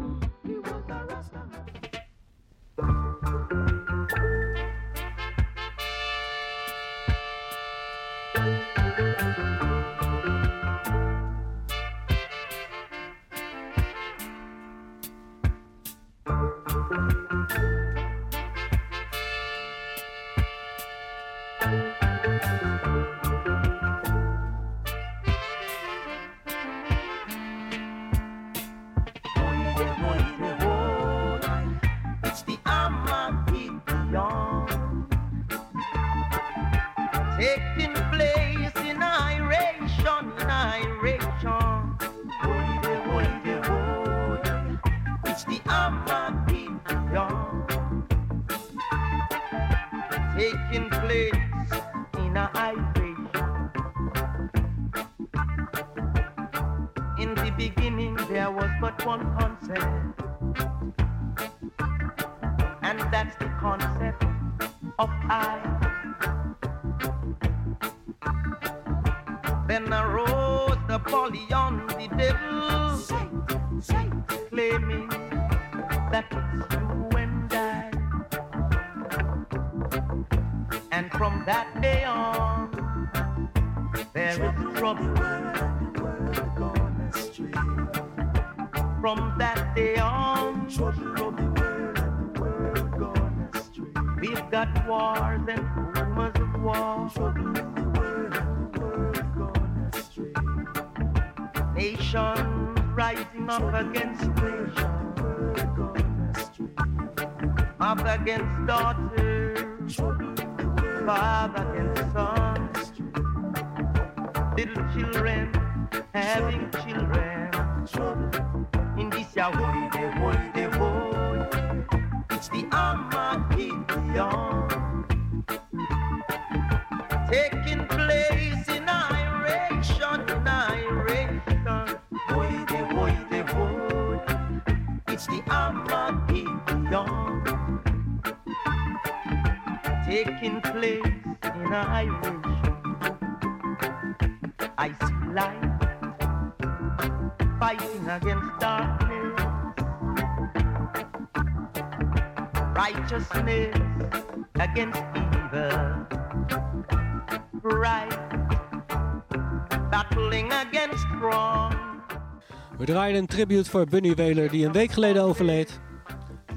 Een tribute voor Bunny Wailer die een week geleden overleed.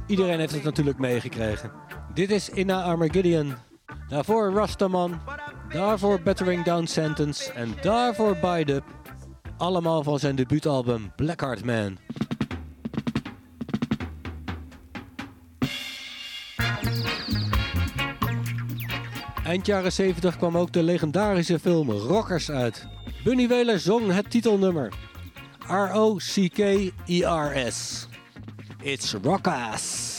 Iedereen heeft het natuurlijk meegekregen. Dit is Inna Armageddon. Daarvoor Rastaman. Daarvoor Bettering Down Sentence. En daarvoor Bidup. Allemaal van zijn debuutalbum Blackheart Man. Eind jaren 70 kwam ook de legendarische film Rockers uit. Bunny Wailer zong het titelnummer. R-O-C-K-E-R-S. It's Rockers. It's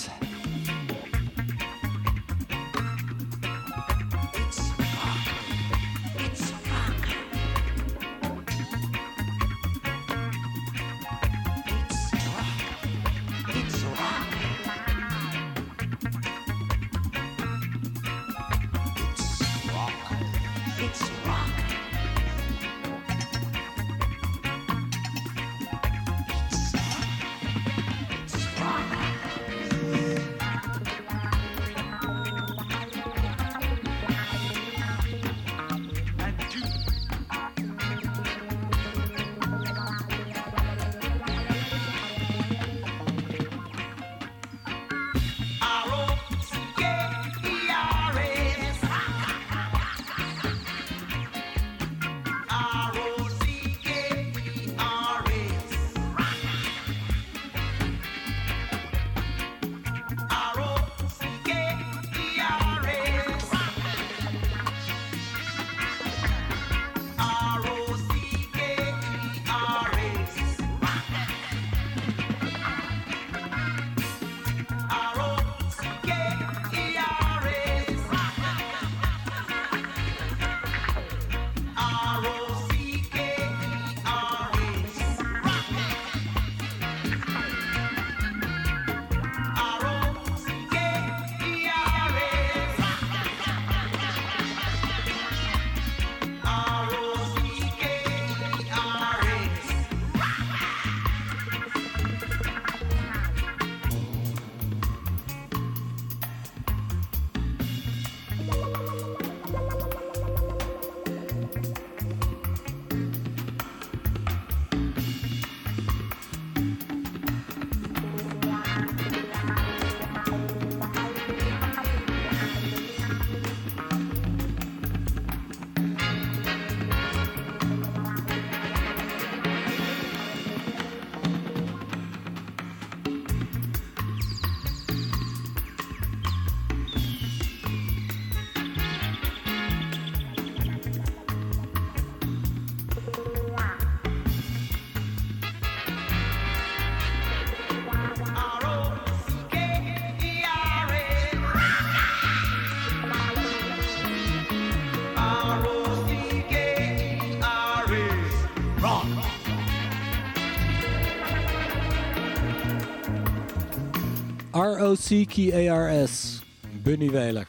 R-O-C-K-E-R-S. Bunny Wheeler.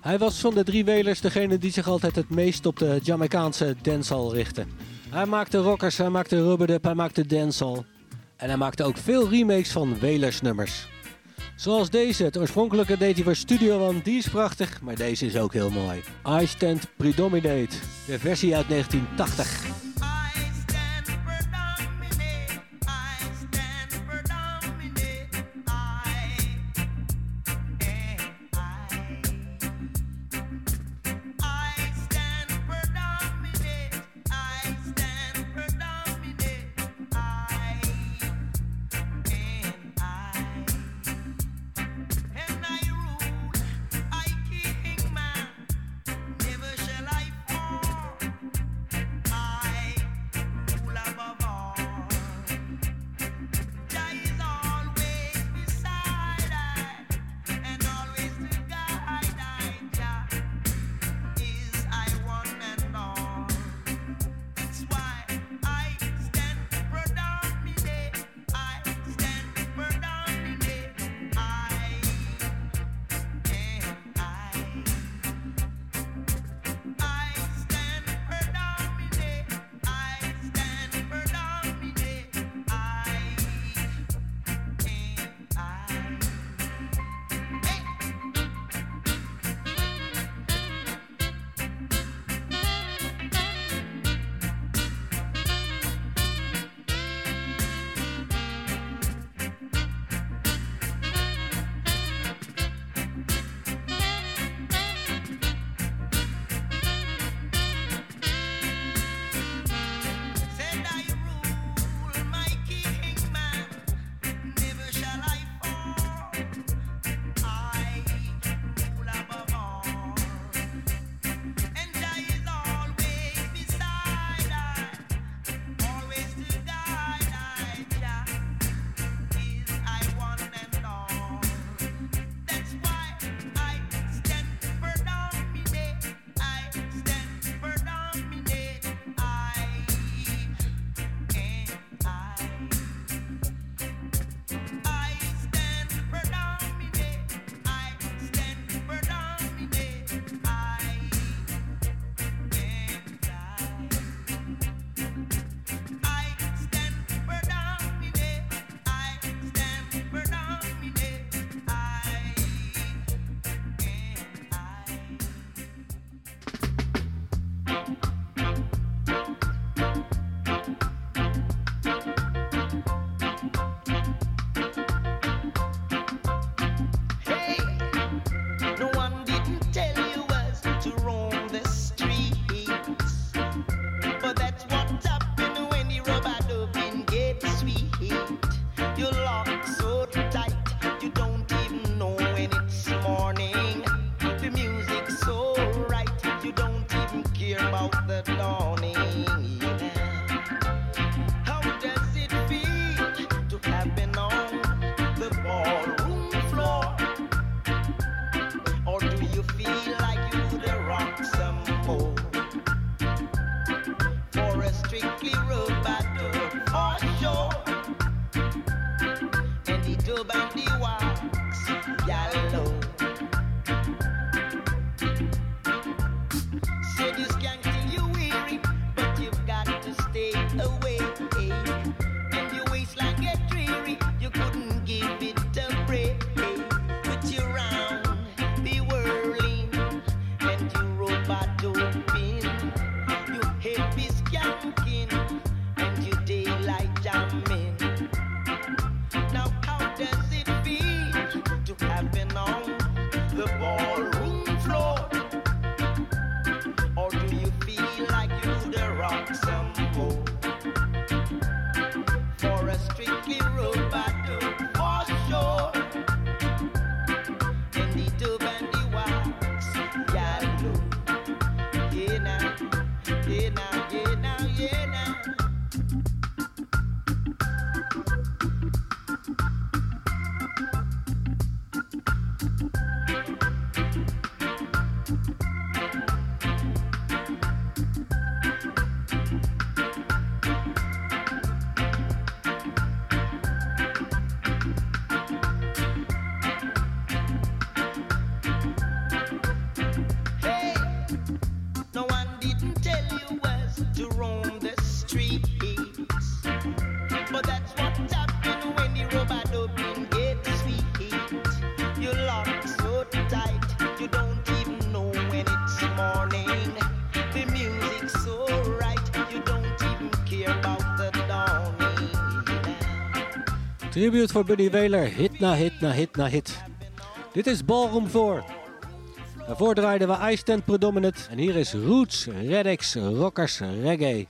Hij was van de drie Welers degene die zich altijd het meest op de Jamaicaanse dancehall richtte. Hij maakte rockers, hij maakte rubberdub, hij maakte dancehall. En hij maakte ook veel remakes van Walersnummers. Zoals deze, het oorspronkelijke deed hij voor Studio One, die is prachtig, maar deze is ook heel mooi. I Stand Predominate, de versie uit 1980. Tribute voor Buddy Wheeler, hit na hit na hit na hit. Dit is Ballroom 4. Daarvoor draaiden we Ice Tent Predominant. En hier is Roots, Reddix, Rockers, Reggae.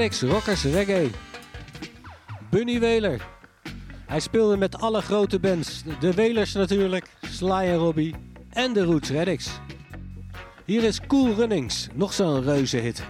Maddox, Rockers Reggae. Bunny Weler. Hij speelde met alle grote bands. De Welers natuurlijk, Sly en Robbie en de Roots Reddicks. Hier is Cool Runnings, nog zo'n reuze hit.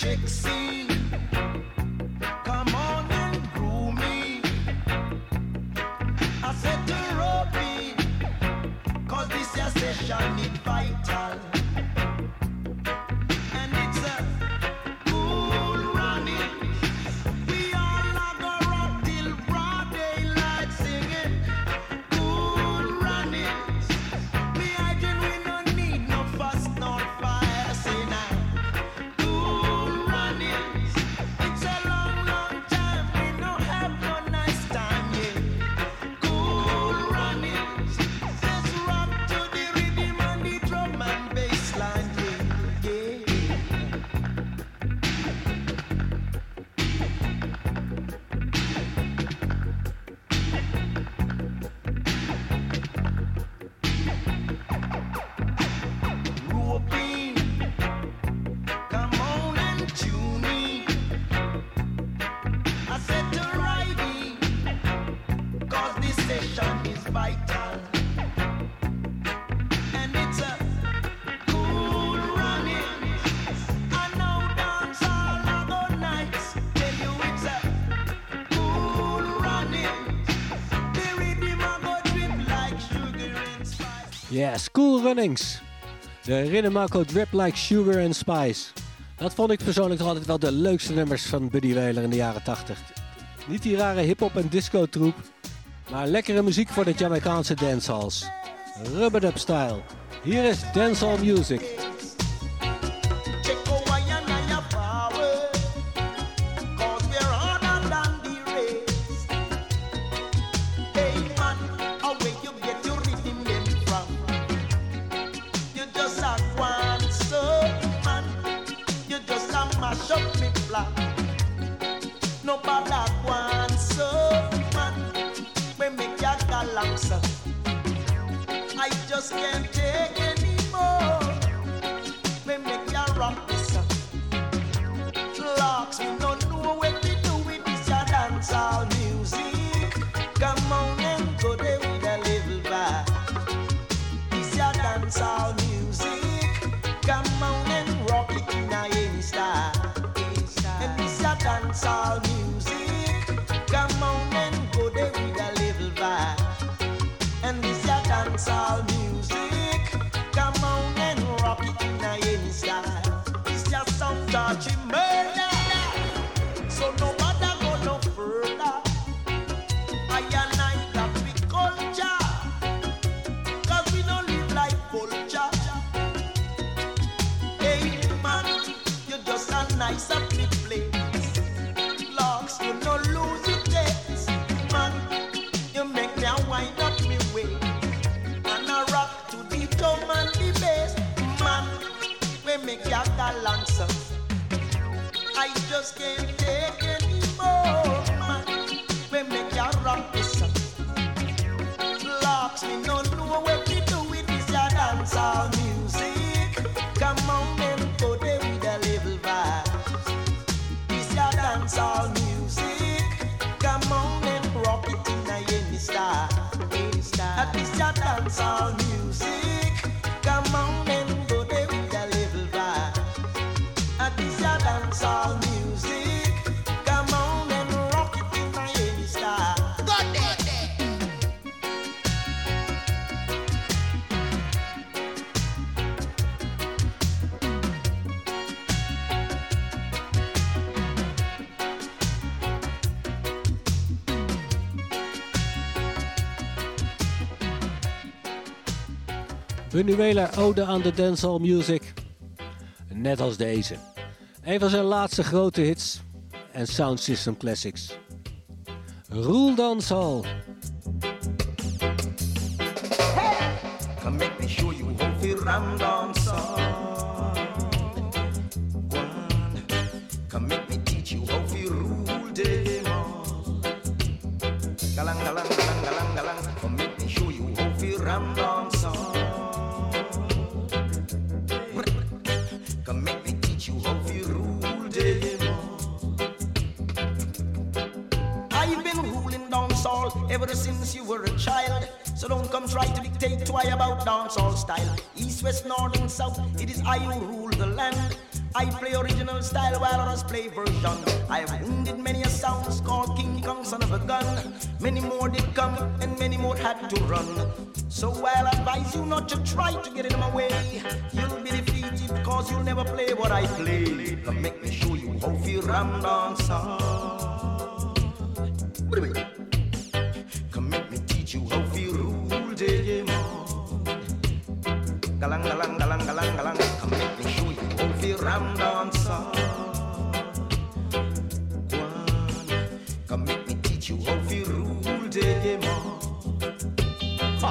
Chicksy. School Runnings. De Rinnemako Drip Like Sugar and Spice. Dat vond ik persoonlijk toch altijd wel de leukste nummers van Buddy Wailer in de jaren 80. Niet die rare hip-hop en disco troep, maar lekkere muziek voor de Jamaicaanse dancehalls. Rubber Dub Style. Hier is dancehall music. Wailer ode aan de dancehall music. Net als deze. Een van zijn laatste grote hits en Sound System Classics. Rule Dancehall. I rule the land. I play original style while others play version. I have wounded many a sounds called King Kong, son of a gun. Many more did come, and many more had to run. So I'll advise you not to try to get in my way. You'll be defeated, cause you'll never play what I play. Make me show you how to ram dancehall.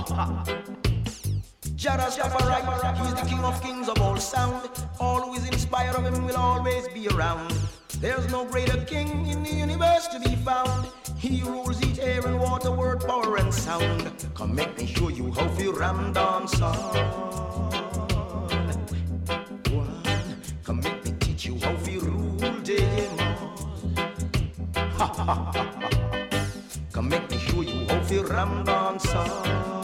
Jada Rastafari, he's the king of kings of all sound. All who is inspired of him will always be around. There's no greater king in the universe to be found. He rules each air and water, word, power, and sound. Come make me show you how to ram dance on. Come make me teach you how to rule ha ha ha. Come make me show you how to ram dance on.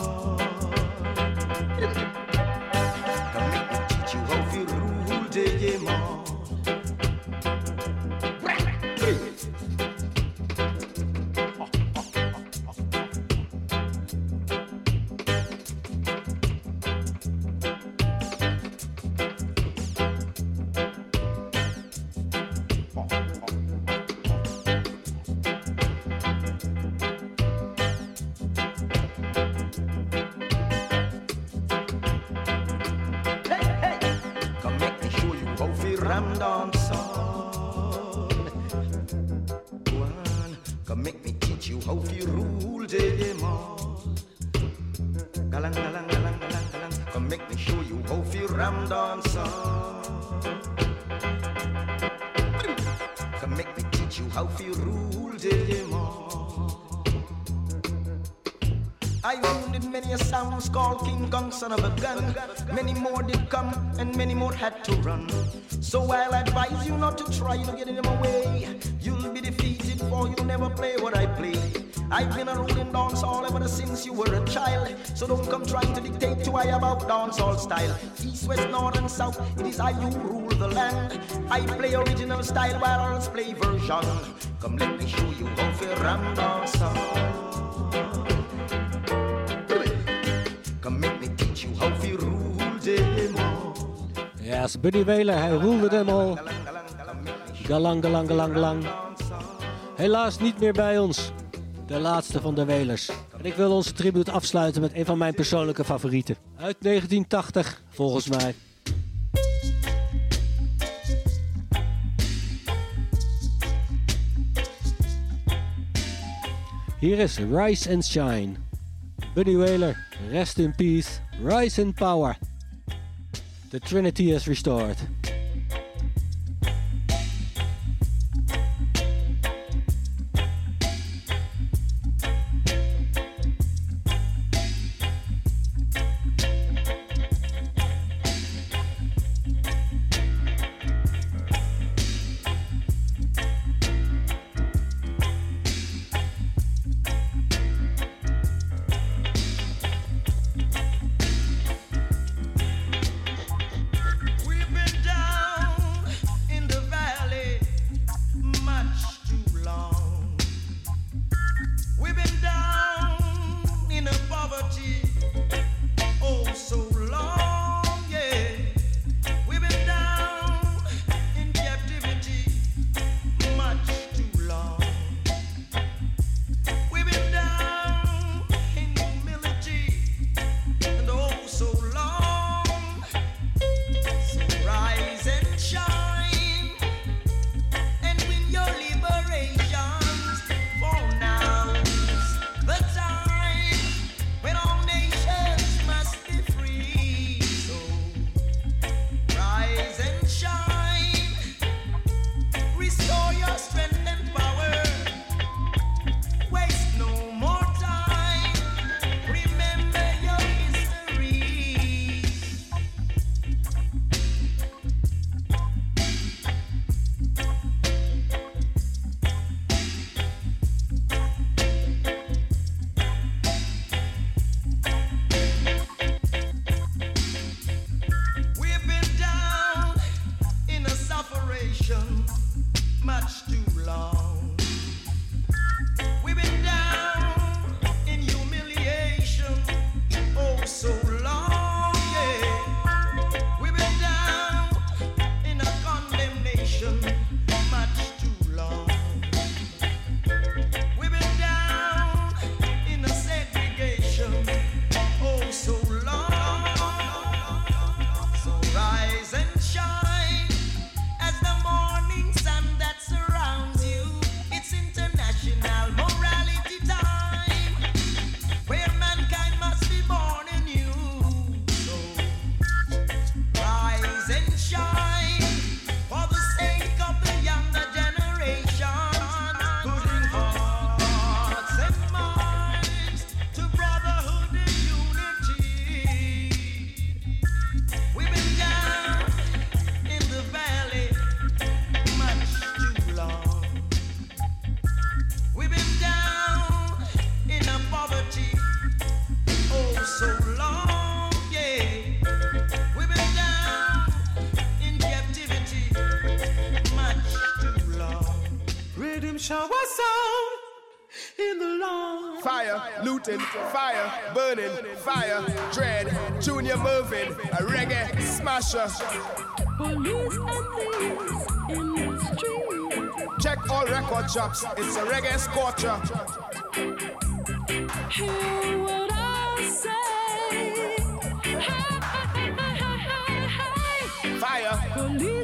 Son of a gun. Many more did come, and many more had to run. So I'll advise you not to try to get in my way. You'll be defeated, for you never play what I play. I've been a ruling dance all ever since you were a child. So don't come trying to dictate to I about dance all style. East, west, north, and south, it is I who rule the land. I play original style while others play version. Come let me show you how to ram dance. Buddy Wheeler, hij roelde hem al. Galang, galang, galang, galang. Helaas niet meer bij ons. De laatste van de Welers. En ik wil onze tribute afsluiten met een van mijn persoonlijke favorieten. Uit 1980, volgens mij. Hier is Rise and Shine. Buddy Whaler, rest in peace, rise in power. The Trinity is restored. Fire, looting, fire, burning, fire, dread, Junior Murvin, a reggae smasher. Police and thieves in the street. Check all record shops, it's a reggae scorcher. Hear what I say. Hey, hey, hey, hey, hey. Fire. Police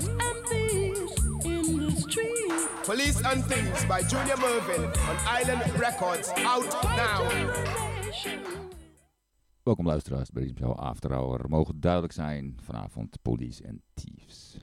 Police and Things by Junior Mervin on Island Records. Out now. Welkom luisteraars bij Show After Hour. Mogen duidelijk zijn vanavond Police and Thieves.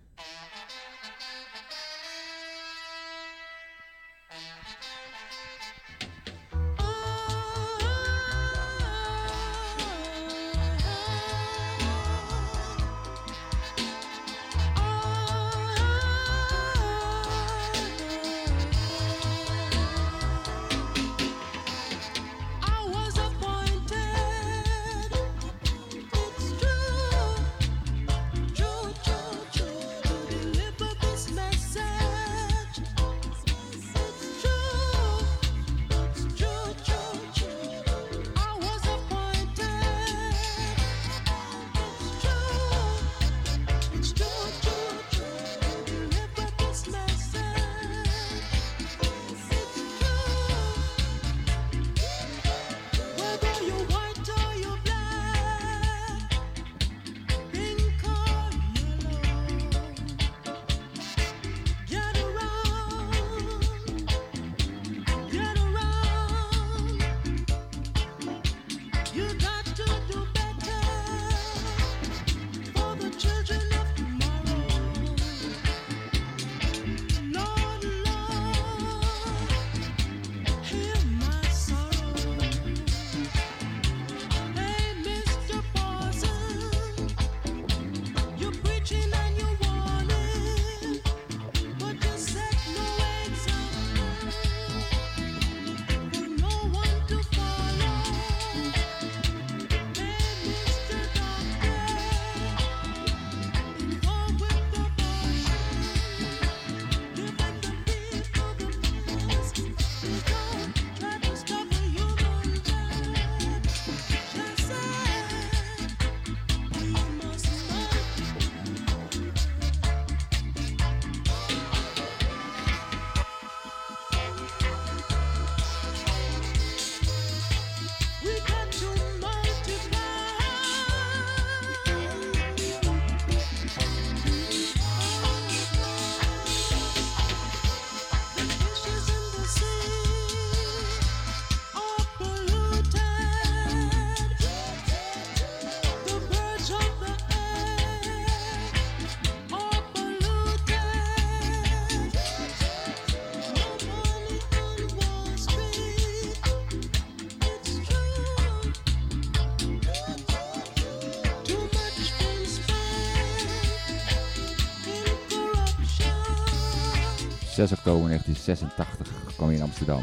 6 oktober 1986 kwam hij in Amsterdam.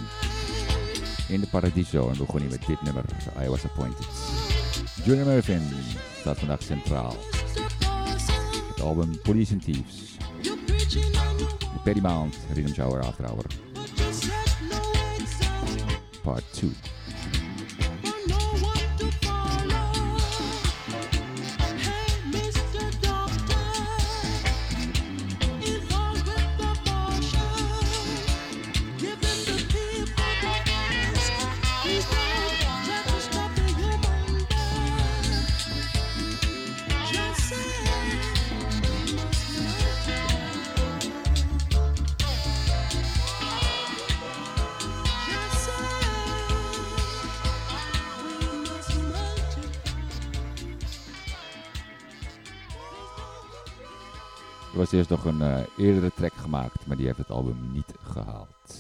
In de Paradiso en begon hij met dit nummer, I Was Appointed. Junior Mervyn staat vandaag centraal. Het album Police and Thieves. Perry Mount, Rhythm Shower After Hour. Part 2. eerst nog een eh, eerdere track gemaakt, maar die heeft het album niet gehaald.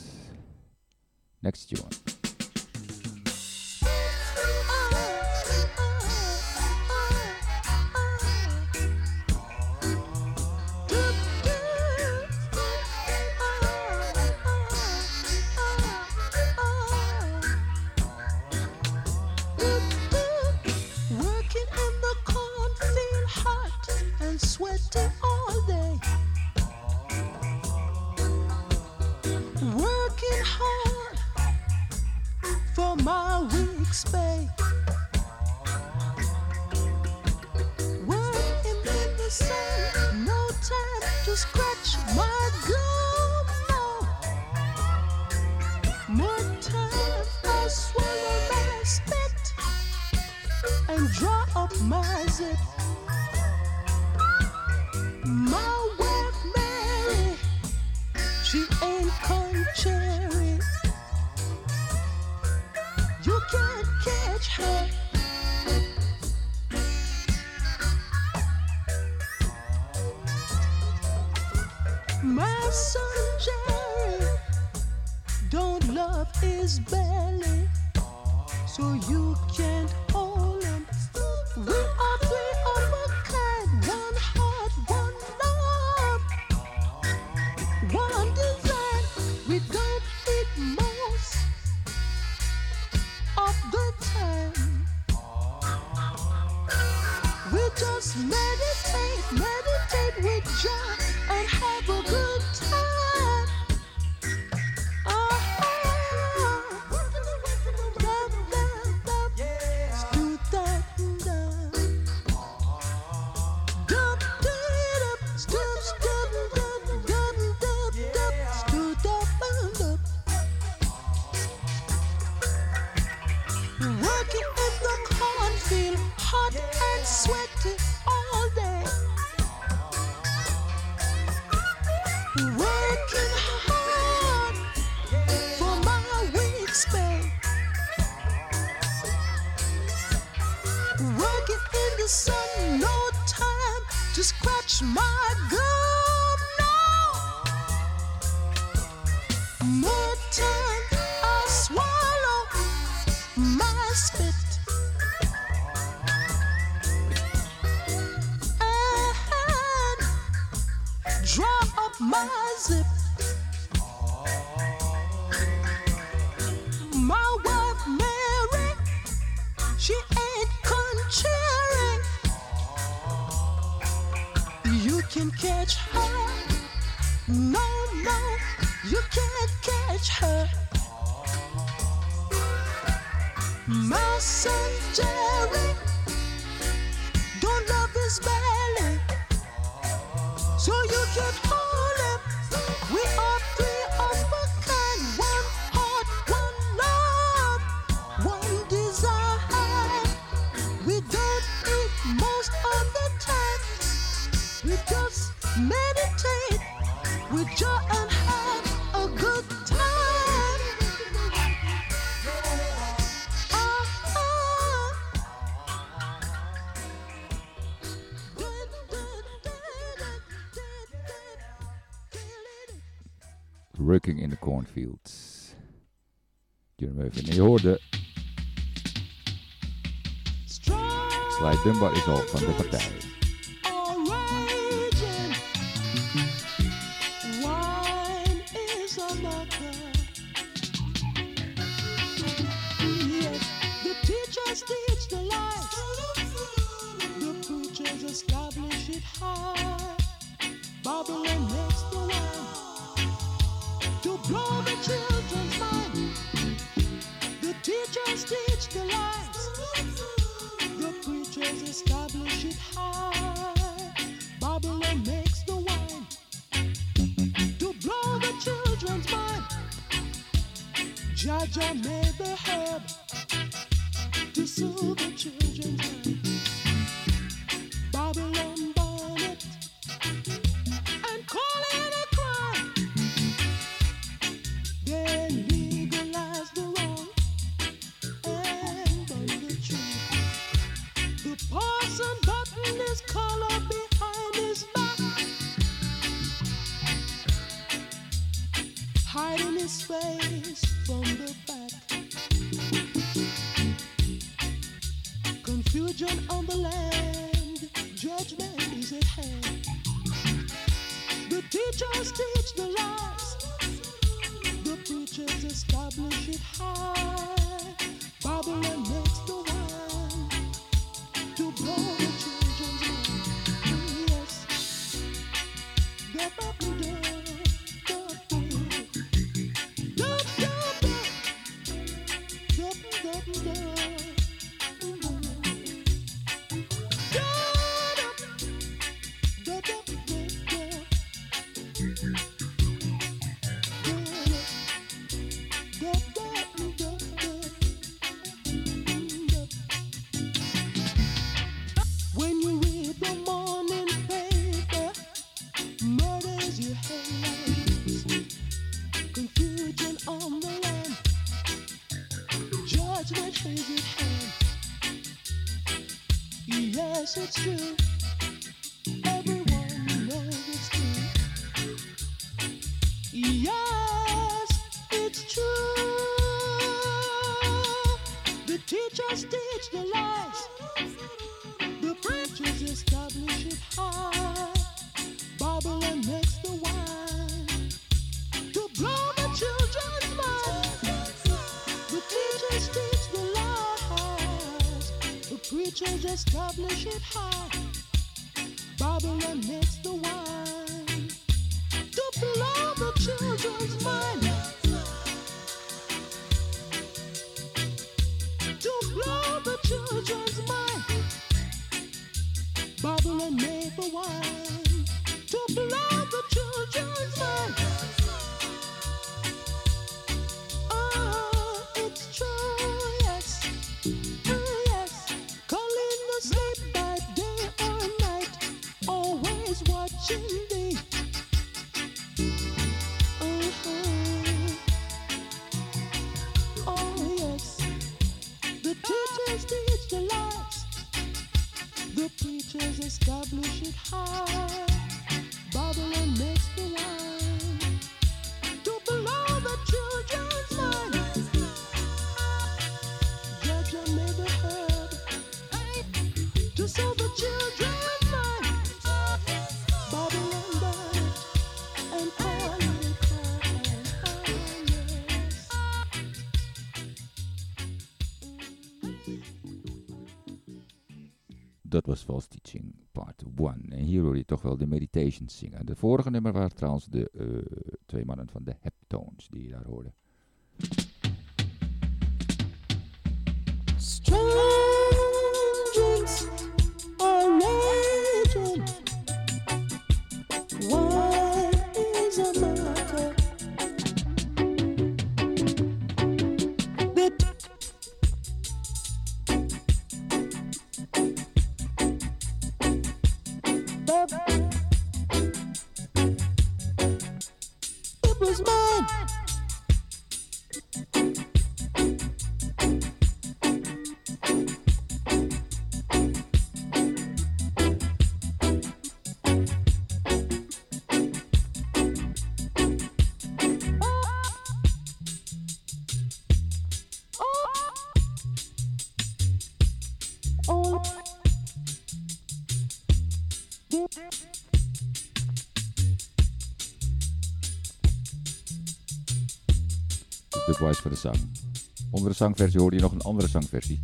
Next tune. Brownfields. John Murphy. En order. Slide them Dunbar is al van de partij. Teachers establish it high. Babylon makes the wine to blow the children's mind. To blow the children's mind. Babylon made the wine Part 1. En hier hoor je toch wel de Meditations zingen. De vorige nummer waren trouwens de eh, twee mannen van de Heptones die je daar hoorde. Strangers de zang. Onder de zangversie hoorde je nog een andere zangversie.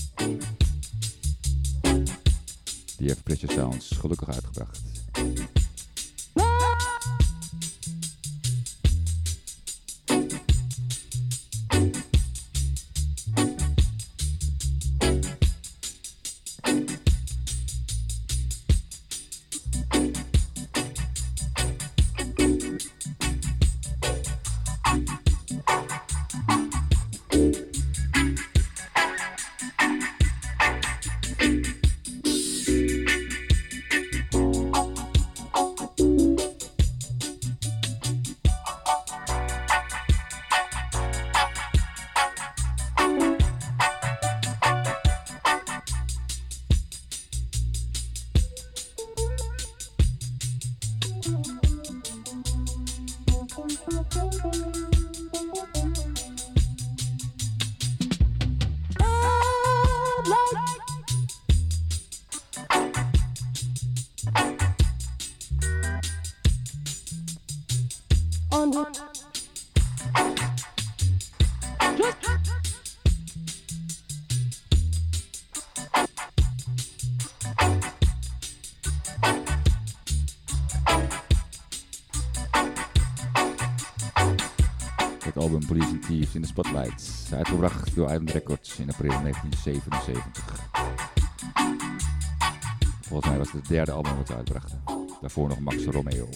Die heeft Precious Sounds gelukkig uitgebracht. April 1977. Volgens mij was het het derde album wat ze uitbrachten. Daarvoor nog Max Romeo.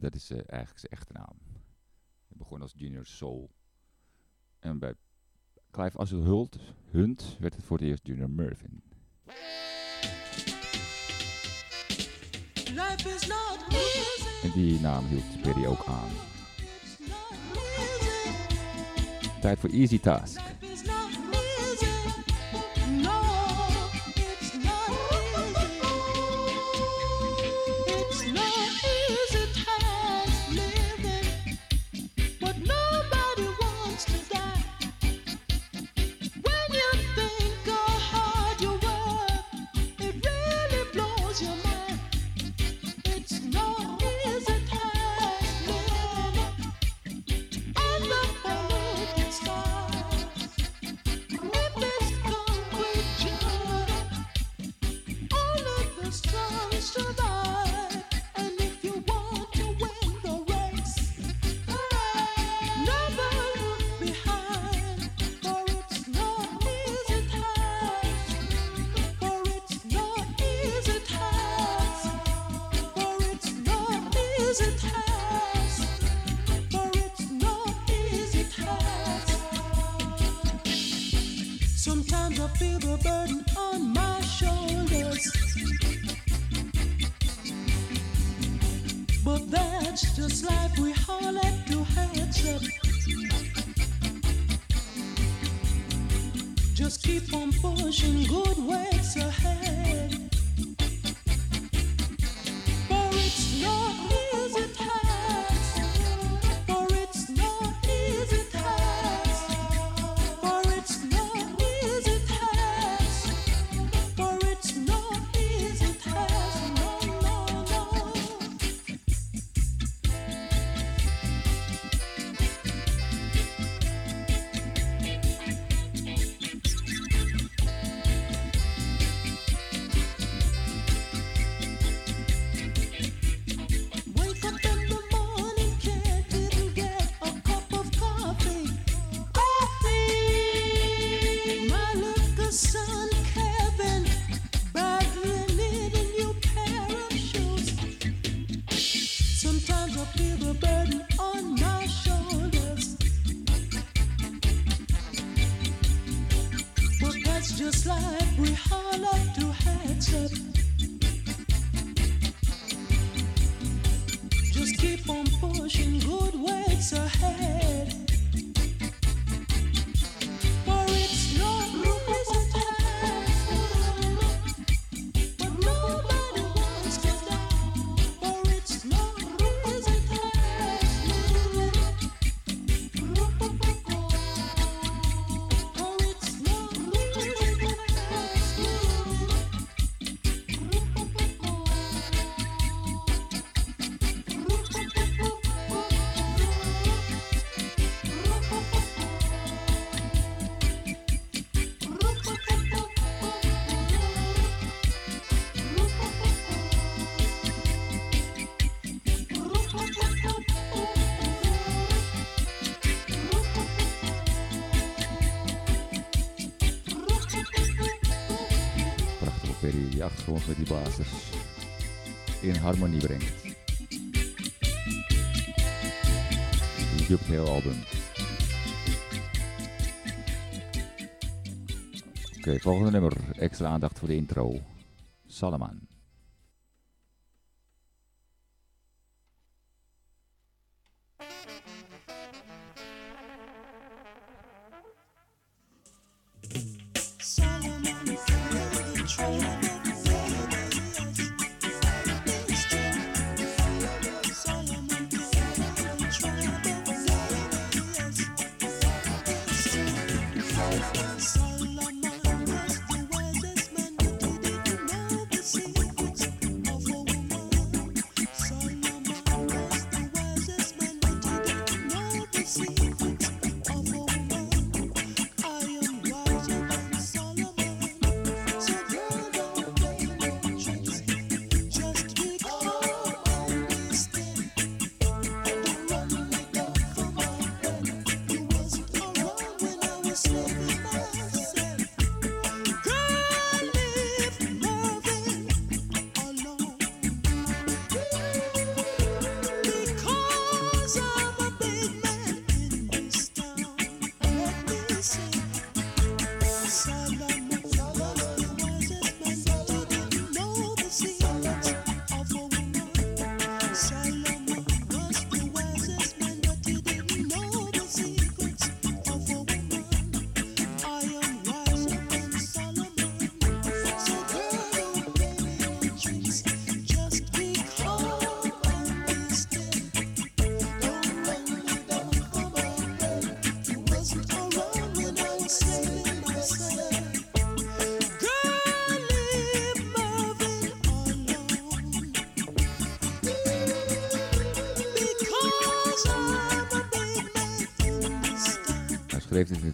Dat is eh, eigenlijk zijn echte naam. Hij begon als Junior Soul. En bij Clive Asselhult Hunt werd het voor het eerst Junior Mervyn. En die naam hield Perry ook aan. Tijd voor Easy Task. met die blazers in harmonie brengt. Dus je hebt het album. Oké, volgende nummer. Extra aandacht voor de intro. Salaman.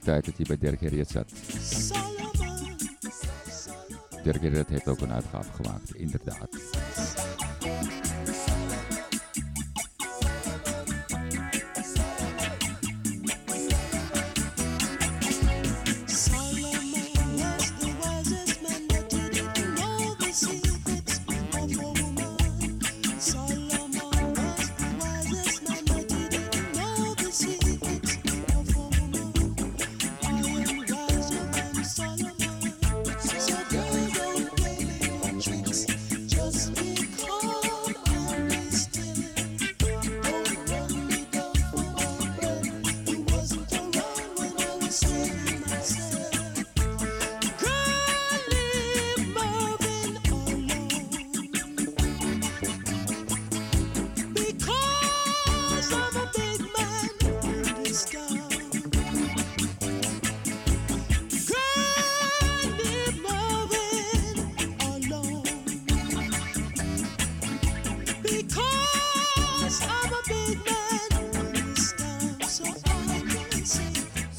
tijd dat hij bij Dirk Harriet zat. Dirk Harriet heeft ook een uitgave gemaakt in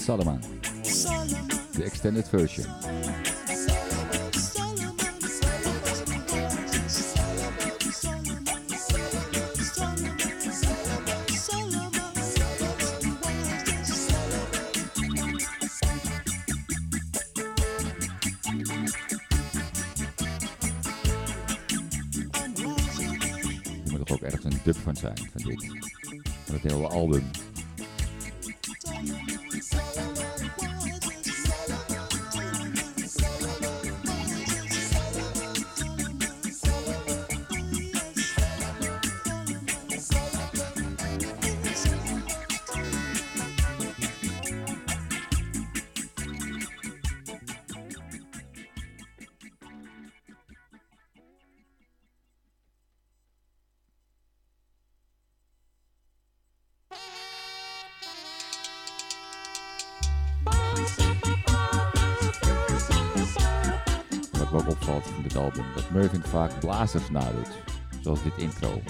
Solomon. De extended version. Er moet toch ook ergens een dub van zijn, van dit. Van het hele album. Mervyn vaak blazers nadoet, zoals dit intro.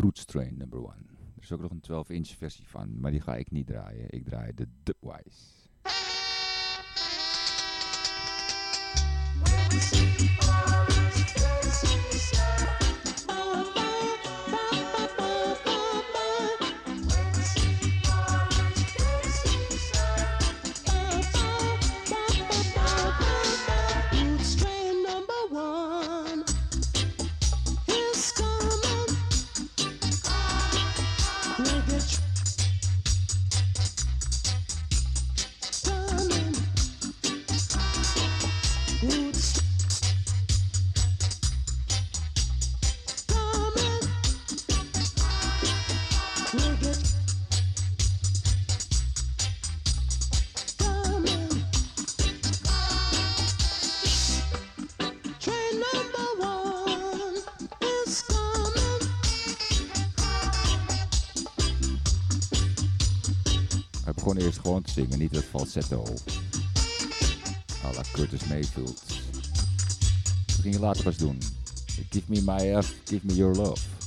Roots Train number 1, Er is ook nog een 12-inch versie van, maar die ga ik niet draaien. Ik draai de Dubwise. Zingen niet het falsetto. A la Curtis Mayfield. Dat ging je later pas doen. Give me my F, give me your love.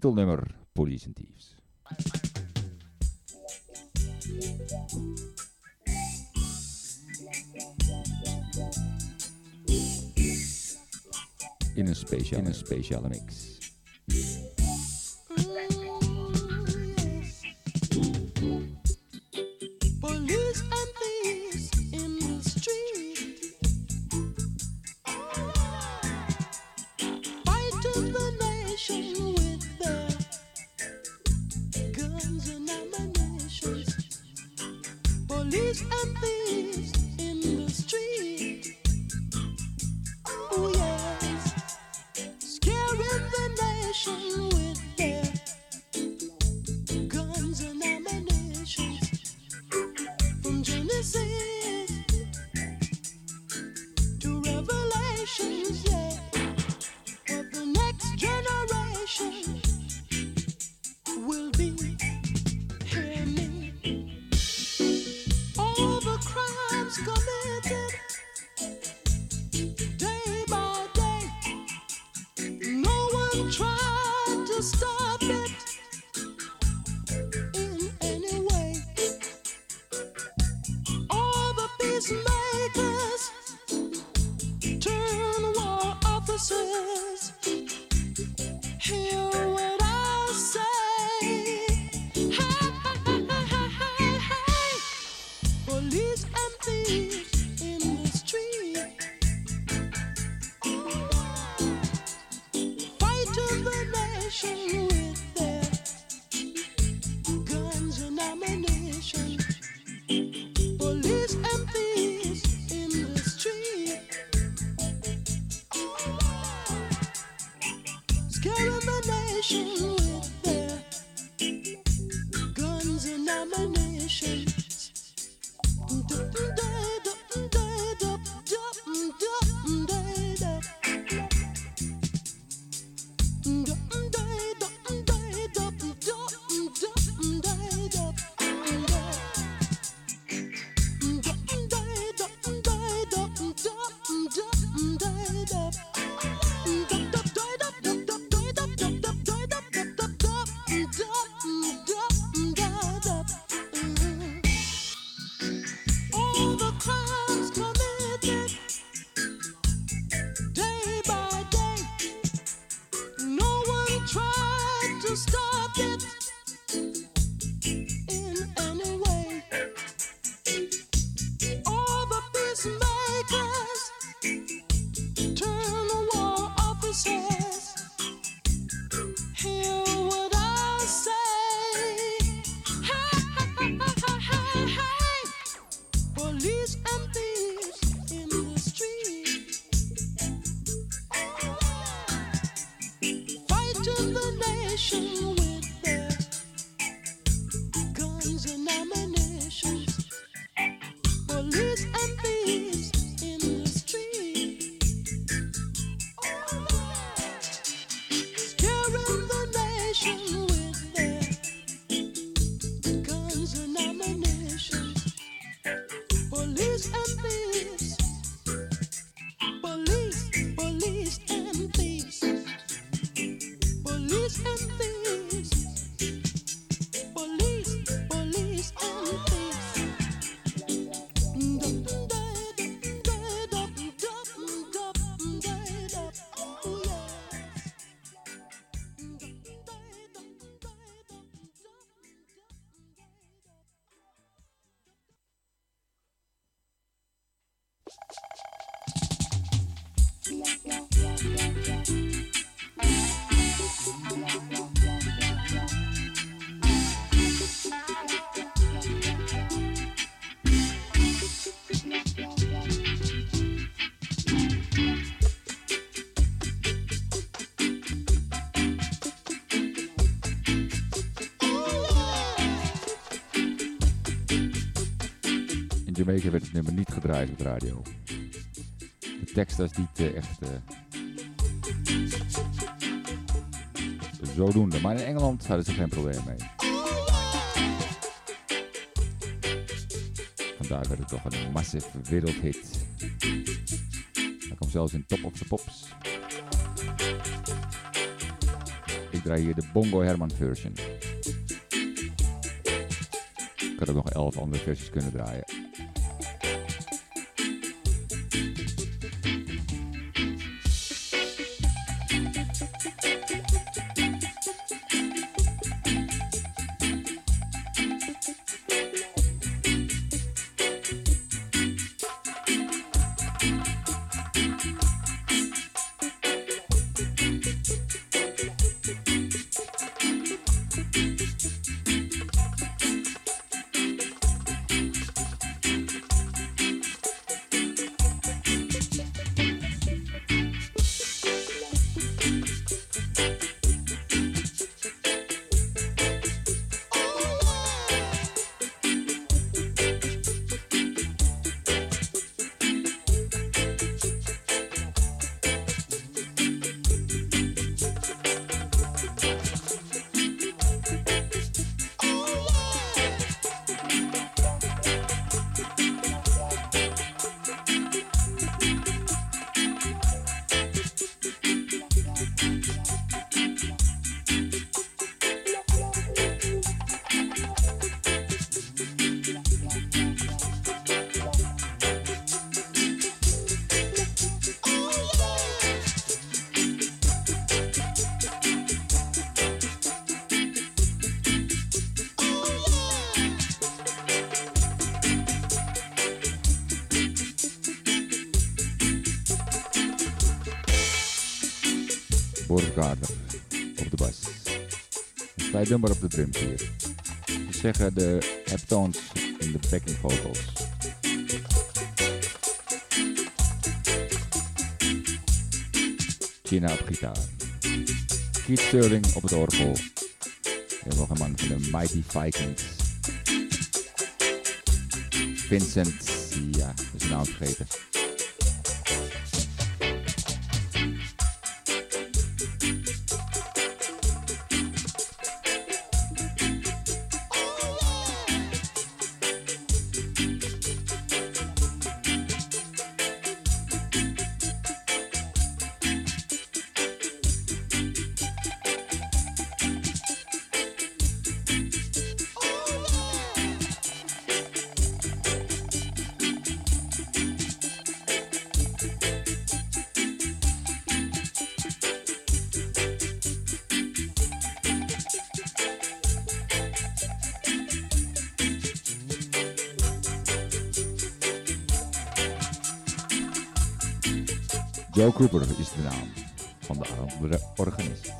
titelnummer Police and Thieves. In een speciale, in een speciale mix. Jamaica werd het nummer niet gedraaid op de radio. De tekst was niet eh, echt eh, zodoende. Maar in Engeland hadden ze geen probleem mee. Vandaar werd het toch een massive wereldhit. Hij kwam zelfs in Top of the Pops. Ik draai hier de Bongo Herman version. Ik had ook nog elf andere versies kunnen draaien. nummer op de drums hier. Ze zeggen de heptones in de backing foto's, China op gitaar. Keith Sterling op het orgel. En nog een man van de Mighty Vikings. Vincent, ja, is zijn naam vergeten. Joe Cooper is de naam van de andere organist.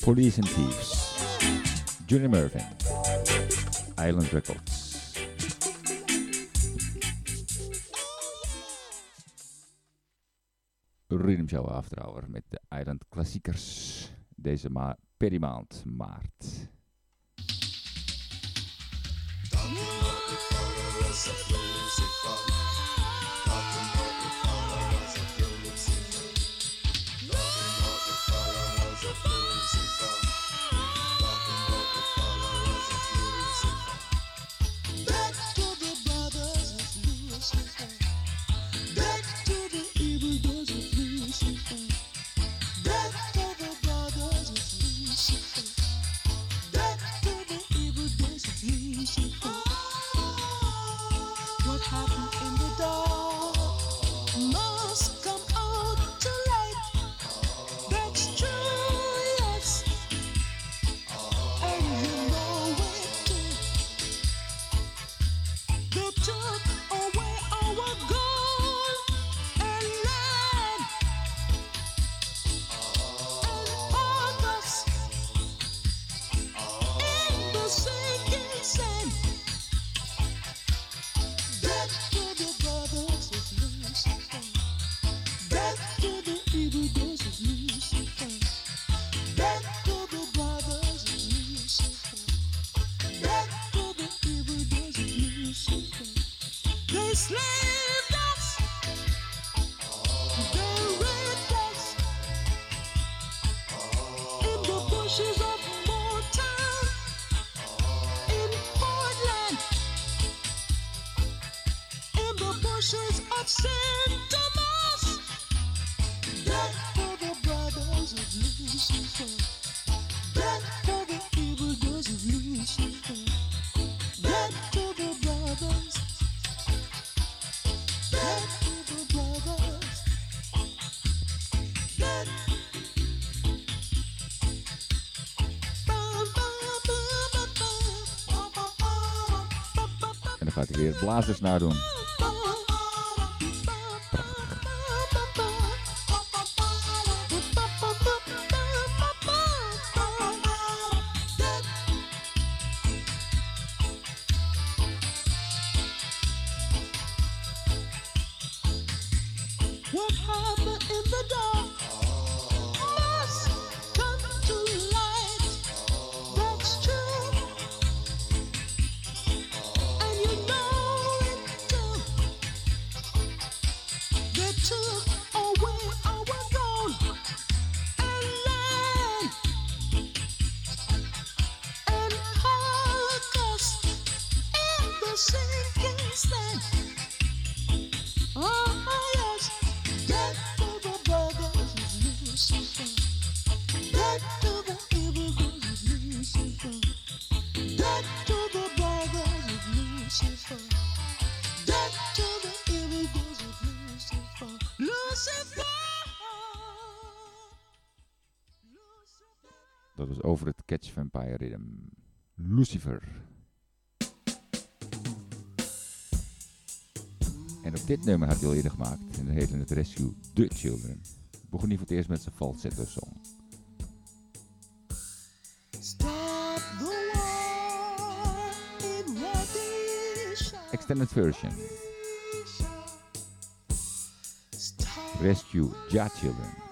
Police and Thieves, Junior Mervyn, Island Records. Rhythm Show Afterhour met de Island Klassiekers deze ma perimaand maart. blazers nadoen. Dit nummer had hij al eerder gemaakt en dat heette het Rescue The Children. Begon niet voor het eerst met zijn falsetto song. Extended version. Rescue Ja Children.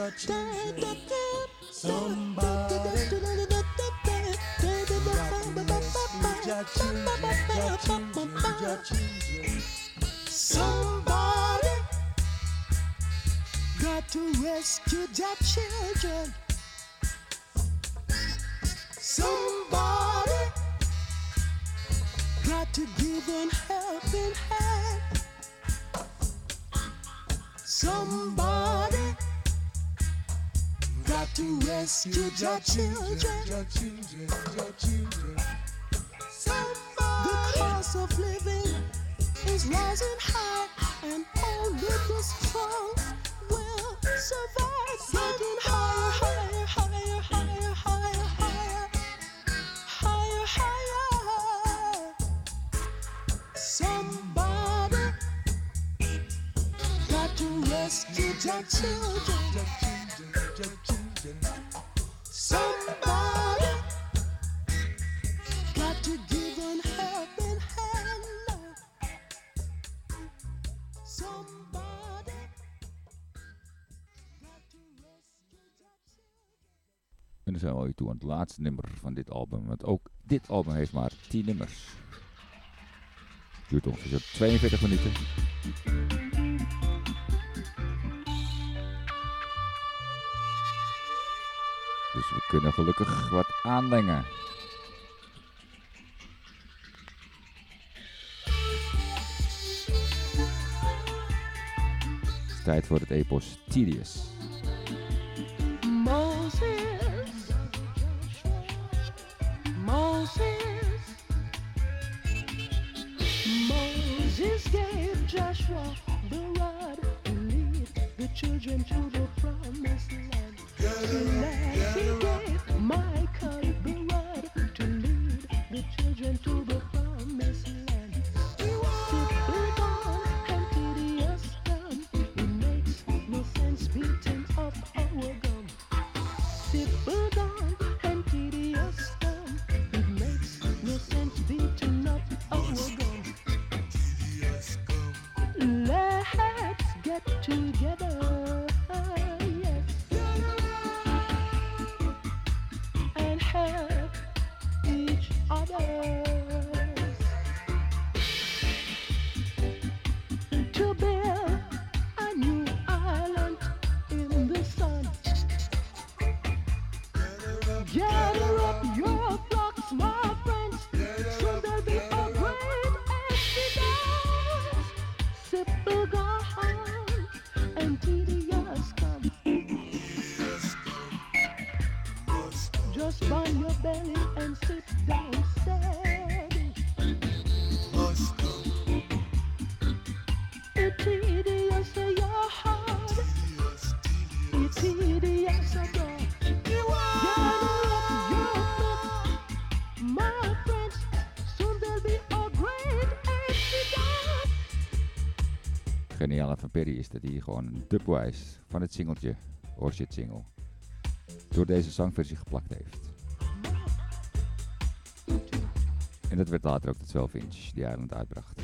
touches. children. je aan het laatste nummer van dit album. Want ook dit album heeft maar 10 nummers. Duurt ongeveer 42 minuten. Dus we kunnen gelukkig wat aanlengen. Tijd voor het epos Tedious. Moses. Moses gave Joshua the rod to lead the children to the promised land. Tonight he gave Micah the rod to lead the children to the together. geniale van Perry is dat hij gewoon een dubwise van het singeltje, Orchid Single, door deze zangversie geplakt heeft. En dat werd later ook de 12 inch die Island uitbracht.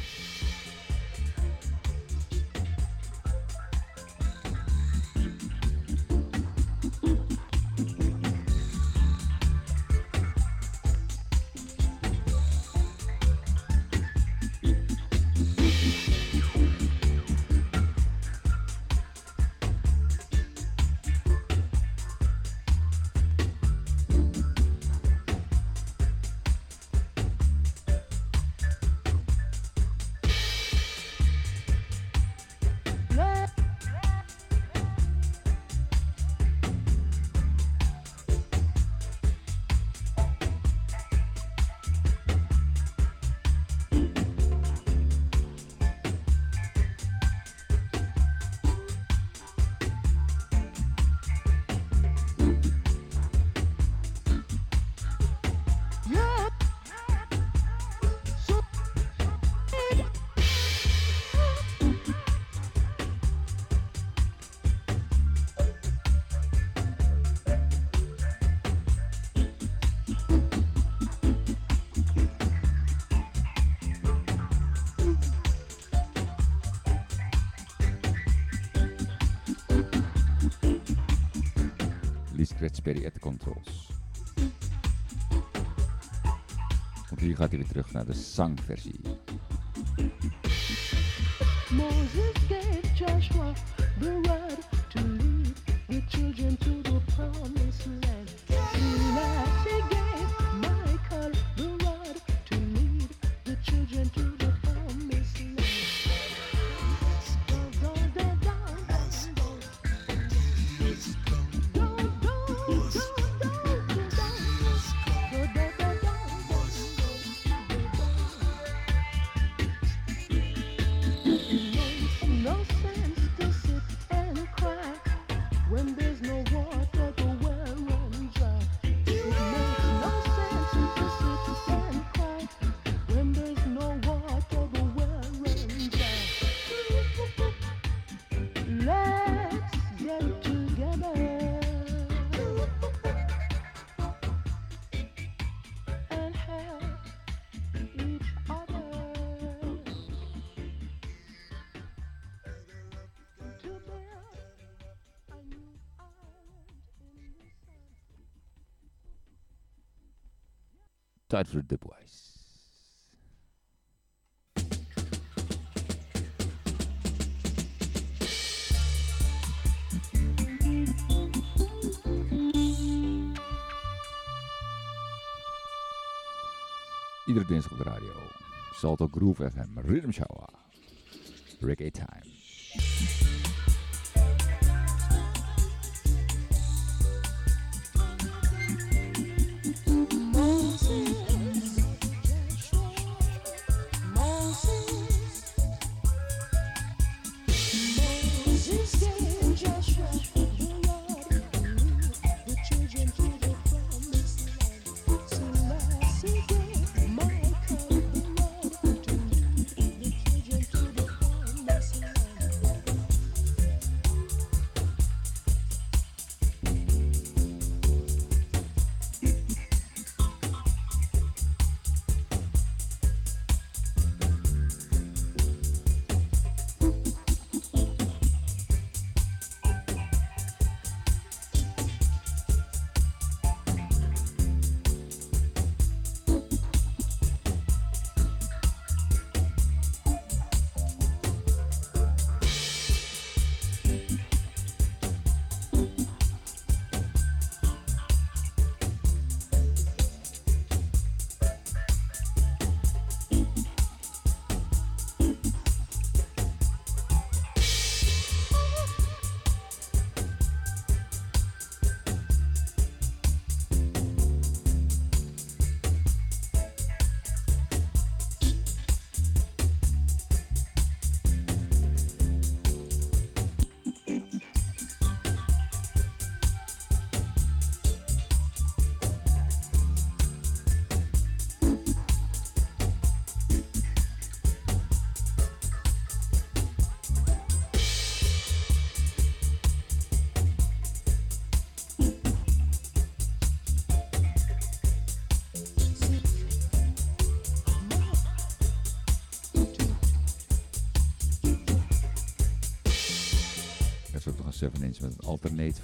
controls. Want hier gaat hij weer terug naar de zangversie. Moses gave Joshua the Stratford Du Bois. Iedere dinsdag op de radio. Salto Groove FM, Riddim Shower. Reggae Time.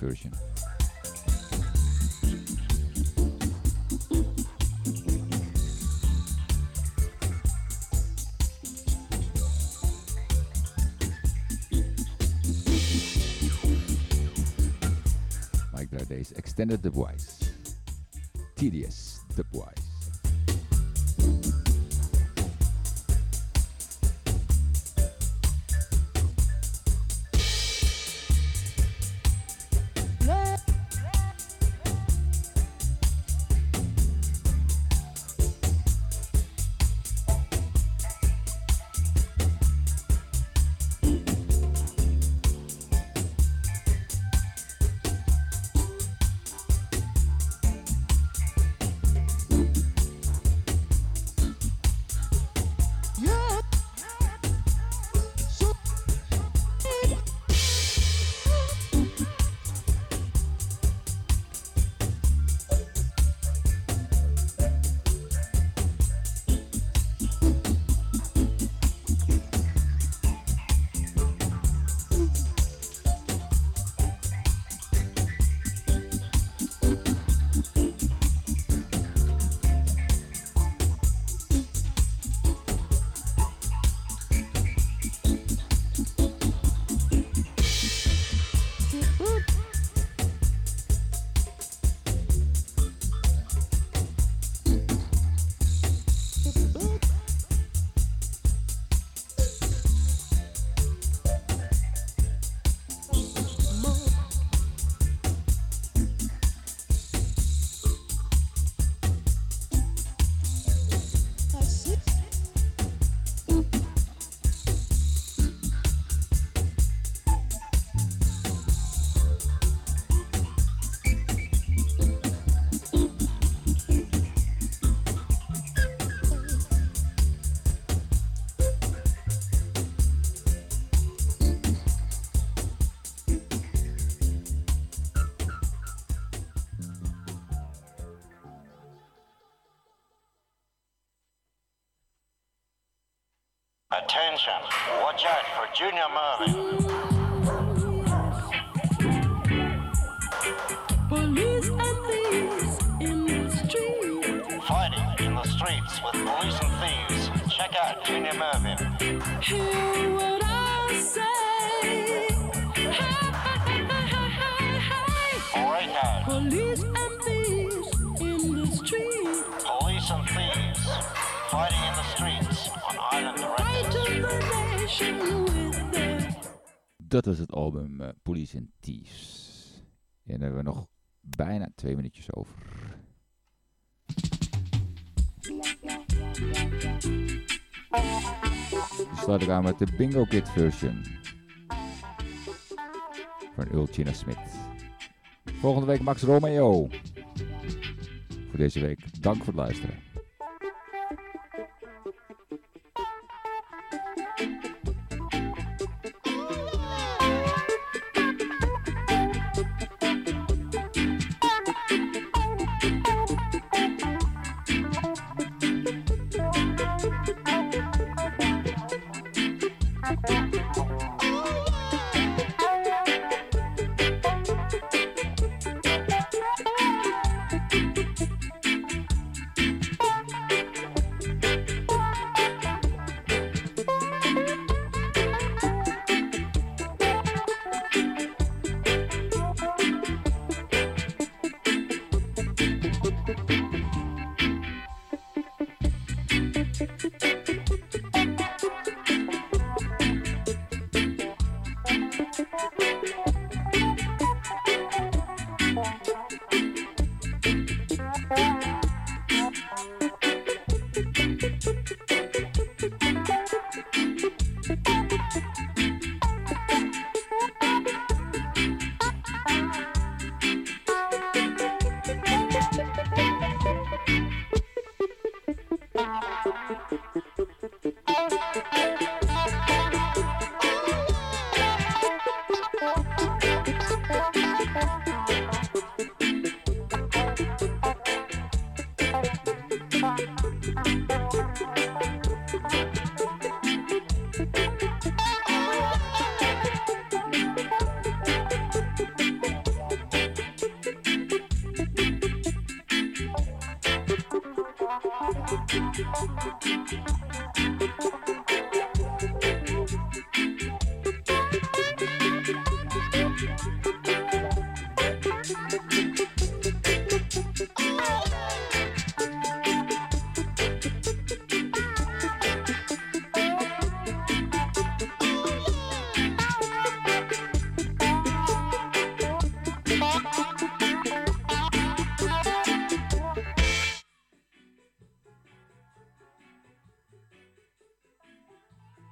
version. Mike Bradley's Extended Dubwise. Tedious Dubwise. twee minuutjes over. Dan sluit ik aan met de Bingo Kid version. Van Ulchina Smit. Volgende week Max Romeo. Voor deze week, dank voor het luisteren.